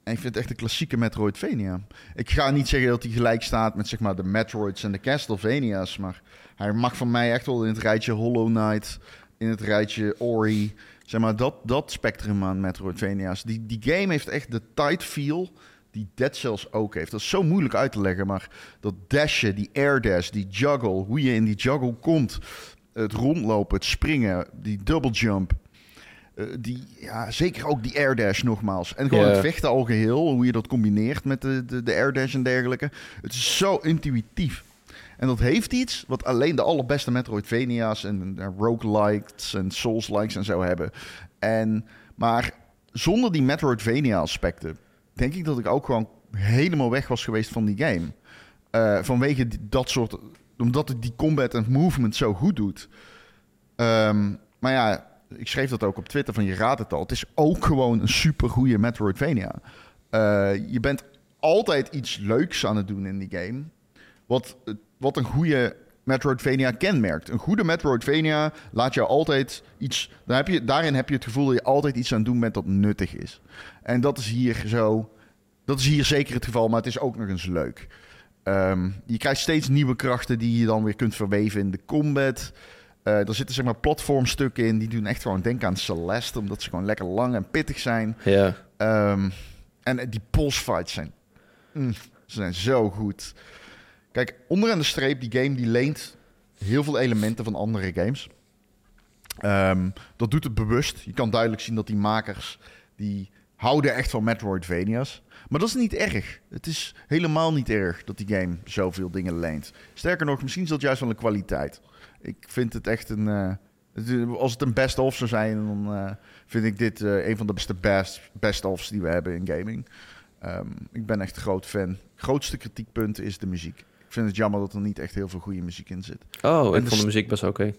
En ik vind het echt een klassieke Metroidvania. Ik ga niet zeggen dat hij gelijk staat met zeg maar, de Metroids en de Castlevania's. Maar hij mag van mij echt wel in het rijtje Hollow Knight... In het rijtje Ori... Zeg maar, dat, dat spectrum aan Metroidvania's. Die, die game heeft echt de tight feel die Dead Cells ook heeft. Dat is zo moeilijk uit te leggen, maar dat dashen, die air dash, die juggle, hoe je in die juggle komt, het rondlopen, het springen, die double jump, eh, die, ja, zeker ook die air dash nogmaals. En gewoon het vechten al geheel, hoe je dat combineert met de, de, de air dash en dergelijke. Het is zo intuïtief. En dat heeft iets wat alleen de allerbeste Metroidvania's en uh, roguelikes en Souls-likes en zo hebben. En, maar zonder die Metroidvania-aspecten denk ik dat ik ook gewoon helemaal weg was geweest van die game. Eh, vanwege dat soort... Omdat het die combat en movement zo goed doet. Ehm, maar ja, ik schreef dat ook op Twitter van je raadt het al. Het is ook gewoon een super goede Metroidvania. Eh, je bent altijd iets leuks aan het doen in die game. Wat, wat een goede Metroidvania kenmerkt. Een goede Metroidvania laat jou altijd iets... Daar heb je, daarin heb je het gevoel dat je altijd iets aan het doen bent dat nuttig is. En dat is hier zo... Dat is hier zeker het geval, maar het is ook nog eens leuk. Ehm, je krijgt steeds nieuwe krachten die je dan weer kunt verweven in de combat. Eh, er zitten zeg maar platformstukken in die doen echt gewoon denken aan Celeste, omdat ze gewoon lekker lang en pittig zijn. ja. Ehm, en die boss fights zijn, mm, ze zijn zo goed. Kijk, onderaan de streep, die game die leent heel veel elementen van andere games. Ehm, dat doet het bewust. Je kan duidelijk zien dat die makers, die houden echt van Metroidvania's. Maar dat is niet erg. Het is helemaal niet erg dat die game zoveel dingen leent. Sterker nog, misschien is dat juist wel een kwaliteit. Ik vind het echt een... eh, als het een best-of zou zijn, dan eh, vind ik dit eh, een van de beste best, best-ofs die we hebben in gaming. Ehm, ik ben echt groot fan. grootste kritiekpunt is de muziek. Ik vind het jammer dat er niet echt heel veel goede muziek in zit. Oh, En ik vond de muziek best oké.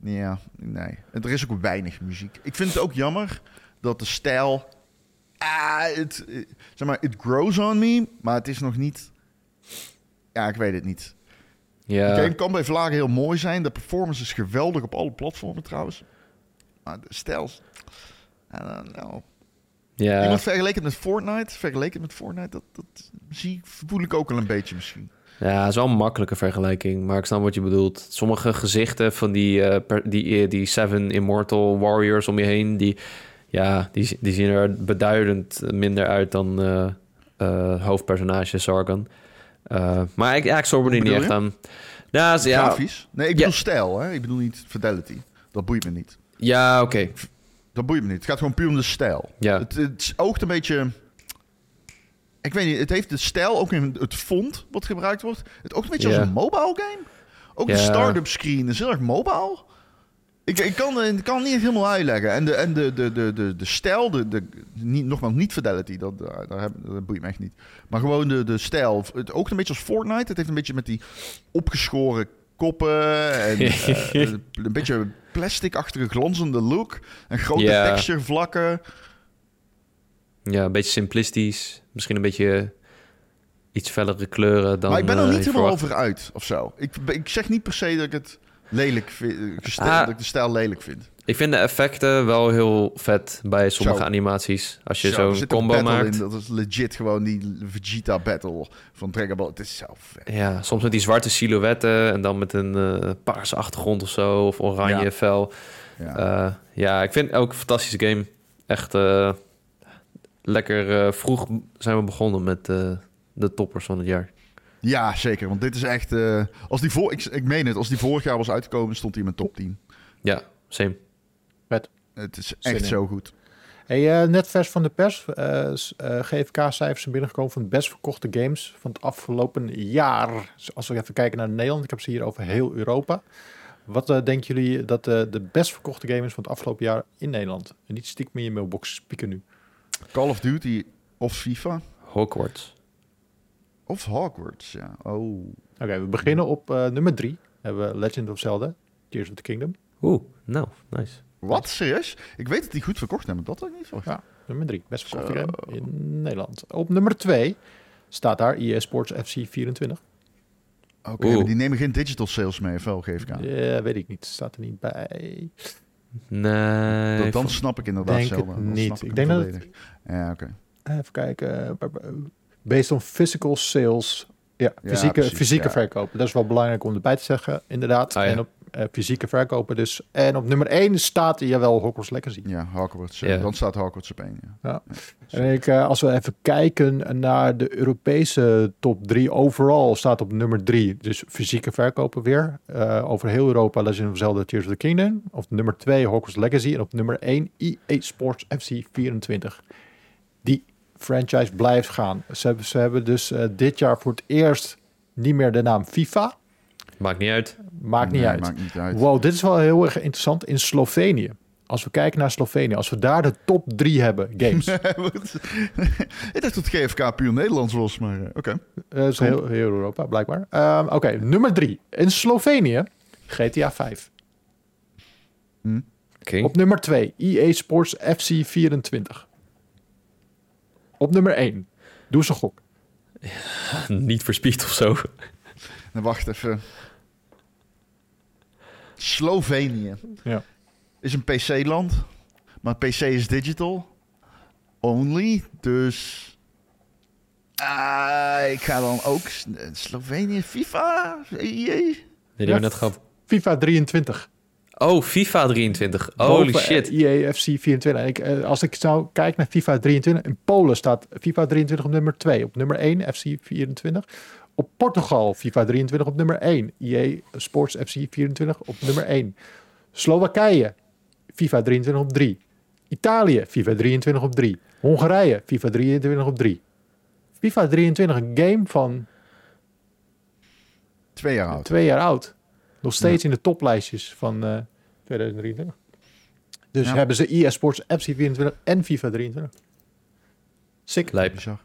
Ja, nee. En er is ook weinig muziek. Ik vind het ook jammer dat de stijl... Ah, het, zeg maar, it grows on me, maar het is nog niet... Ja, ik weet het niet. Ja, game kan bij vlagen heel mooi zijn. De performance is geweldig op alle platformen trouwens. Maar de stijl... ja. Iemand vergeleken het met Fortnite. Vergeleken het met Fortnite, dat, dat zie, voel ik ook al een beetje misschien. Ja, het is wel een makkelijke vergelijking, maar ik snap wat je bedoelt. Sommige gezichten van die, eh, per- die, eh, die Seven Immortal Warriors om je heen, die, ja, die, die zien er beduidend minder uit dan eh eh, hoofdpersonage Sargon. Eh, maar ik, ja, ik zorg er niet echt aan. Ja, ze- ja, Grafisch. Nee, ik Ja. bedoel stijl, hè. Ik bedoel niet fidelity. Dat boeit me niet. ja oké. Dat boeit me niet. Het gaat gewoon puur om de stijl. Ja. Het, het oogt een beetje... Ik weet niet, het heeft de stijl, ook in het font wat gebruikt wordt. Het oogt een beetje als een mobile game. Ook de start-up screen is heel erg mobile. Ik, ik, kan, ik kan het niet helemaal uitleggen. En de, en de, de, de, de, de stijl, de, de, niet, nogmaals niet fidelity, dat, daar, daar heb, dat boeit me echt niet. Maar gewoon de, de stijl. Het oogt een beetje als Fortnite. Het heeft een beetje met die opgeschoren koppen en eh, een beetje plastic-achtige glanzende look. En grote Ja. texture vlakken. Ja, een beetje simplistisch. Misschien een beetje iets fellere kleuren dan maar ik ben er eh, niet helemaal over uit, of zo. Ik, ik zeg niet per se dat ik het lelijk vind, gestijl- Ah. dat ik de stijl lelijk vind. Ik vind de effecten wel heel vet bij sommige Zo. animaties. Als je Zo, zo'n combo maakt. In, dat is legit gewoon die Vegeta battle van Dragon Ball. Het is zo vet. Ja, soms met die zwarte silhouetten en dan met een eh, paarse achtergrond of zo, of oranje Ja. vel. Ja. Eh, ja, ik vind het ook een fantastische game. Echt eh, lekker eh, vroeg zijn we begonnen met eh, de toppers van het jaar. ja, zeker. Want dit is echt... eh, als die voor, ik, ik meen het, als die vorig jaar was uitgekomen, stond hij in mijn top 10. Ja, same. Het is Zin echt in. zo goed. Hey, eh, net vers van de pers. eh, eh, GFK-cijfers zijn binnengekomen van de best verkochte games van het afgelopen jaar. Dus als we even kijken naar Nederland, ik heb ze hier over heel Europa. Wat eh, denken jullie dat de best verkochte game is van het afgelopen jaar in Nederland? En niet stiekem in je mailbox spieken nu. Call of Duty of FIFA Hogwarts. of Hogwarts, ja. Oh. Oké, we beginnen op eh, nummer drie. Hebben we Legend of Zelda, Tears of the Kingdom. Oeh, nou, nice. Wat? Serieus? Ik weet dat die goed verkocht hebben. Dat had ik niet verwacht. Ja, nummer drie. Best verkochte Zo. game in Nederland. Op nummer twee staat daar EA Sports FC 24. Oké, die nemen geen digital sales mee, of wel, GFK? Ja, weet ik niet. Staat er niet bij. Nee. Dat, dan snap ik inderdaad denk Dan niet. snap Ik hem denk dat het-. Ja, oké. Even kijken. Based on physical sales. Ja, Ja, fysieke, precies, fysieke ja. verkopen. Dat is wel belangrijk om erbij te zeggen, inderdaad. Ah, ja. En op fysieke verkopen dus. En op nummer 1 staat, jawel, Hogwarts Legacy. Ja, Hogwarts. eh, Ja. Dan staat Hogwarts op ja. Ja. En ik, eh, als we even kijken naar de Europese top 3 overall, staat op nummer 3. Dus fysieke verkopen weer. Eh, over heel Europa Legend of Zelda Tears of the Kingdom. Op nummer 2 Hogwarts Legacy. En op nummer 1 EA Sports FC 24. Die franchise blijft gaan. Ze hebben, ze hebben dus eh, dit jaar voor het eerst niet meer de naam FIFA. Maakt niet uit. Maakt niet Nee, uit. Maakt niet uit. Wow, dit is wel heel erg interessant. In Slovenië. Als we kijken naar Slovenië. Als we daar de top 3 hebben games. Ik dacht dat GFK puur Nederlands was, maar eh, oké. Eh, Dat is heel, heel Europa, blijkbaar. Ehm, Oké, nummer drie. In Slovenië, GTA 5. Oké. Op nummer 2, EA Sports FC 24. Op nummer 1, doe ze gok. Niet for Speed of zo. Dan wacht even. Slovenië Ja. is een PC-land, maar PC is digital only, dus ah, ik ga dan ook S- Slovenië, FIFA, EA. Die hebben Ja. net gehad. FIFA 23. Oh, FIFA 23. Holy Boven, shit. eh, EA FC 24. En ik, eh, als ik zou kijken naar FIFA 23, in Polen staat FIFA 23 op nummer 2. Op nummer 1 FC 24. Op Portugal FIFA 23 op nummer 1. EA Sports FC 24 op nummer 1. Slowakije FIFA 23 op 3. Italië FIFA 23 op 3. Hongarije FIFA 23 op 3. FIFA 23, een game van Twee jaar oud. twee jaar oud. Nog steeds in de toplijstjes van eh 2023. Dus Ja. hebben ze EA Sports FC 24 en FIFA 23. Sick. Lijp.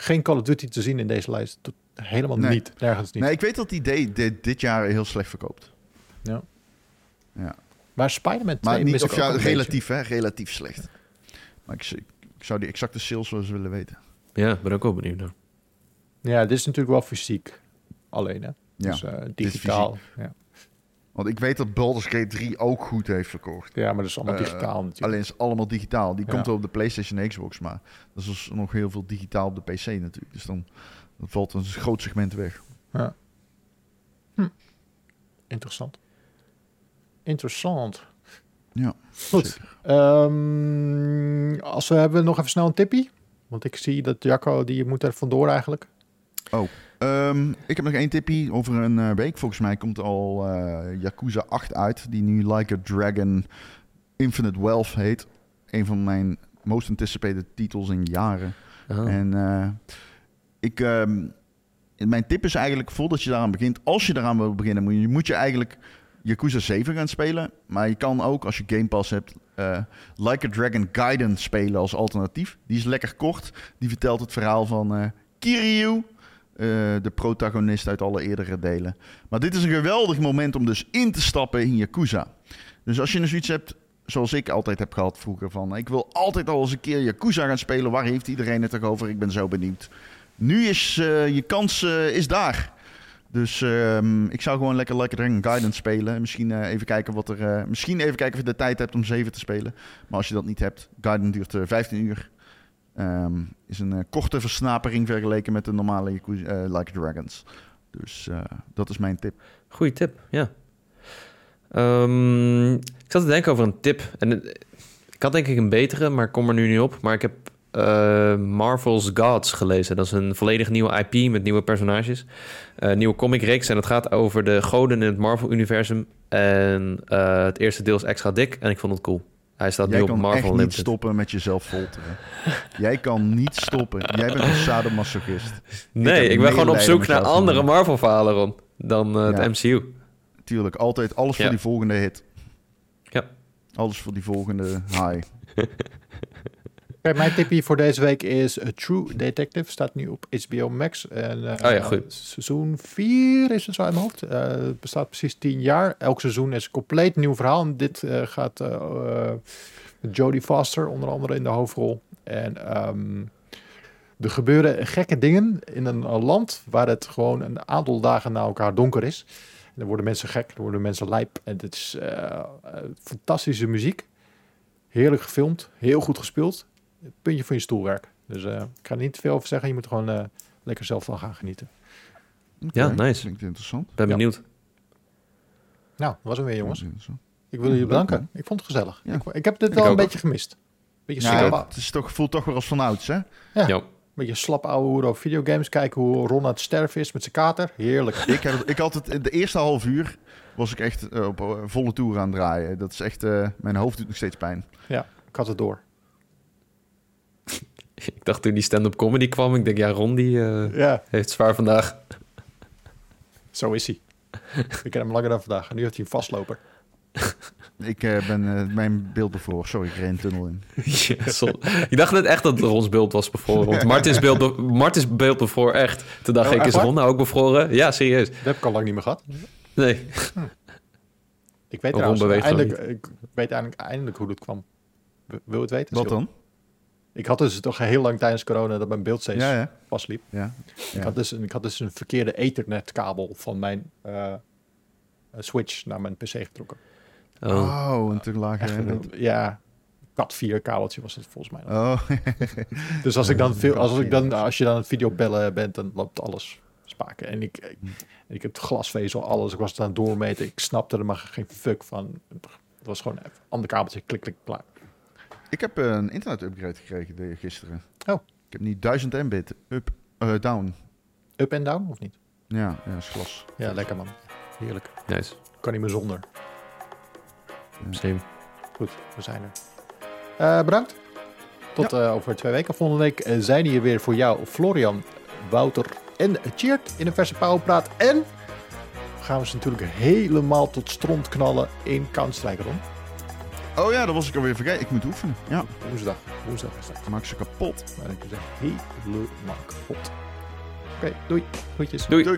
Geen Call of Duty te zien in deze lijst. Tot- helemaal Nee. niet. Nergens niet. Nee, ik weet dat die idee dit, dit jaar heel slecht verkoopt. Ja. Ja. Maar Spider-Man 2 Maar niet, mis ik of ook ja, beetje. relatief, hè? Relatief slecht. Maar ik, ik zou die exacte sales wel eens willen weten. Ja, ben ook wel benieuwd naar. Ja, dit is natuurlijk wel fysiek. Alleen, hè? Ja, dus eh, is digitaal. Ja. Want ik weet dat Baldur's Gate 3 ook goed heeft verkocht. ja, maar dat is allemaal Eh, digitaal natuurlijk. Alleen is allemaal digitaal. Die Ja. komt wel op de PlayStation en Xbox, maar dat is dus nog heel veel digitaal op de PC natuurlijk. Dus dan, dan valt een groot segment weg. Interessant. Interessant. Ja, Goed. Ehm, als we hebben nog even snel een tippie. Want ik zie dat Jacco, die moet er vandoor eigenlijk. Ehm, ik heb nog één tippie. Over een eh, week volgens mij komt al eh, Yakuza 8 uit. Die nu Like a Dragon Infinite Wealth heet. Een van mijn most anticipated titels in jaren. Oh. En eh, ik, ehm, mijn tip is eigenlijk, voordat je daaraan begint, als je eraan wil beginnen, moet je, moet je eigenlijk Yakuza 7 gaan spelen. Maar je kan ook, als je Game Pass hebt, Like a Dragon Gaiden spelen als alternatief. Die is lekker kort. Die vertelt het verhaal van Kiryu, de protagonist uit alle eerdere delen. Maar dit is een geweldig moment om dus in te stappen in Yakuza. Dus als je dus iets hebt, zoals ik altijd heb gehad vroeger, van ik wil altijd al eens een keer Yakuza gaan spelen. Waar heeft iedereen het toch over? Ik ben zo benieuwd. Nu is eh, je kans eh, is daar. Dus ehm, ik zou gewoon lekker Like a Dragon Guidance spelen. Misschien eh, even kijken wat er. eh, misschien even kijken of je de tijd hebt om 7 te spelen. Maar als je dat niet hebt, Guidance duurt eh, 15 uur. Ehm, is een eh, korte versnapering vergeleken met de normale eh, Like Dragons. Dus eh, dat is mijn tip. Goeie tip, ja. Ehm, ik zat te denken over een tip. En ik had denk ik een betere, maar ik kom er nu niet op. Maar ik heb Marvel's Gods gelezen. Dat is een volledig nieuwe IP met nieuwe personages. Eh nieuwe comicreeks. En het gaat over de goden in het Marvel-universum. En het eerste deel is extra dik. En ik vond het cool. Hij staat Jij nu op kan Marvel echt niet stoppen met jezelf folteren. Jij kan niet stoppen. Jij bent een sadomasochist. Nee, ik, ben gewoon op zoek naar andere. Marvel-verhalen, Ron. Dan Ja. het MCU. Tuurlijk, altijd alles voor die volgende hit. Ja. Alles voor die volgende high. Kijk, mijn tipje voor deze week is A True Detective. Staat nu op HBO Max. En, eh, Oh ja, goed. Seizoen 4 is het zo uit mijn hoofd. Eh, het bestaat precies 10 jaar. Elk seizoen is een compleet nieuw verhaal. En dit eh, gaat eh, eh, met Jodie Foster onder andere in de hoofdrol. En ehm, er gebeuren gekke dingen in een, land waar het gewoon een aantal dagen na elkaar donker is. En dan worden mensen gek, dan worden mensen lijp. En het is eh, eh, fantastische muziek. Heerlijk gefilmd, heel goed gespeeld. Puntje van je stoelwerk. Dus eh, ik ga er niet te veel over zeggen. Je moet er gewoon eh, lekker zelf van gaan genieten. Ja, nice. Klinkt interessant. Ben Ja. benieuwd. Nou, dat was hem weer jongens. Ik wil jullie Ja, bedanken. Ik vond het gezellig. Ja. Ik, ik heb dit Ik wel een ook. beetje gemist. Beetje Ja, slap, het is toch, voelt toch weer als vanouds, hè? Ja. Ja. beetje slap ouwe hoeren over videogames. Kijken hoe Ron aan het sterven is met zijn kater. Heerlijk. Ik, heb, ik had het, de eerste half uur was ik echt eh, op volle toer aan het draaien. Dat is echt, eh, mijn hoofd doet nog steeds pijn. Ik had het door. Ik dacht toen die stand-up comedy kwam, ik denk, ja, Ron die eh, Ja, heeft zwaar vandaag. zo is hij. ik ken hem langer dan vandaag. En nu heeft hij een vastloper. Ik eh, ben eh, mijn beeld bevroren. Sorry, ik reed een tunnel in. Sol- ik dacht net echt dat Rons beeld was bevroren. Want Martins beeld, be- Martins beeld bevroren echt. Toen dacht Oh, ik, is? Ron nou ook bevroren? Ja, serieus. Dat heb ik al lang niet meer gehad. Nee. Ik weet trouwens gewoon eindelijk, ik weet eindelijk, eindelijk hoe dat kwam. Wil je het weten? Wat dan? Ik had dus toch heel lang tijdens corona dat mijn beeld steeds Ja, ja. vastliep. ja. Ik, had dus, een- ik had dus een verkeerde ethernetkabel van mijn eh, switch naar mijn pc getrokken. Oh. Oh, een te lage... Echt een, ja, kat 4 kabeltje was het volgens mij. Oh, Dus als ik dan veel, als ik dan, 4. als je dan het videobellen bent, dan loopt alles spaken. En ik, ik, ik heb het glasvezel, alles. Ik was het aan het doormeten. Ik snapte er maar geen fuck van. Het was gewoon even ander kabeltje, klik, klik, klaar. Ik heb een internet-upgrade gekregen de- gisteren. Oh. Ik heb nu 1000 mbit up, eh, down. Up en down, of niet? Ja, ja, is glas. Ja, lekker man. Heerlijk. Nice. Kan niet meer zonder. Same. Goed, we zijn er. Eh, bedankt. Tot eh, over twee weken. Volgende week eh, zijn hier weer voor jou Florian, Wouter en Cheert in een verse pauwpraat. En gaan we ze natuurlijk helemaal tot stront knallen in Counter-Strike rond. Oh ja, dat was ik alweer vergeten. Ik moet oefenen. Ja, Woensdag. Woensdag is dat. maak ze kapot. Maar ik zeg helemaal kapot. Oké, doei. Groetjes. Doei. Doei.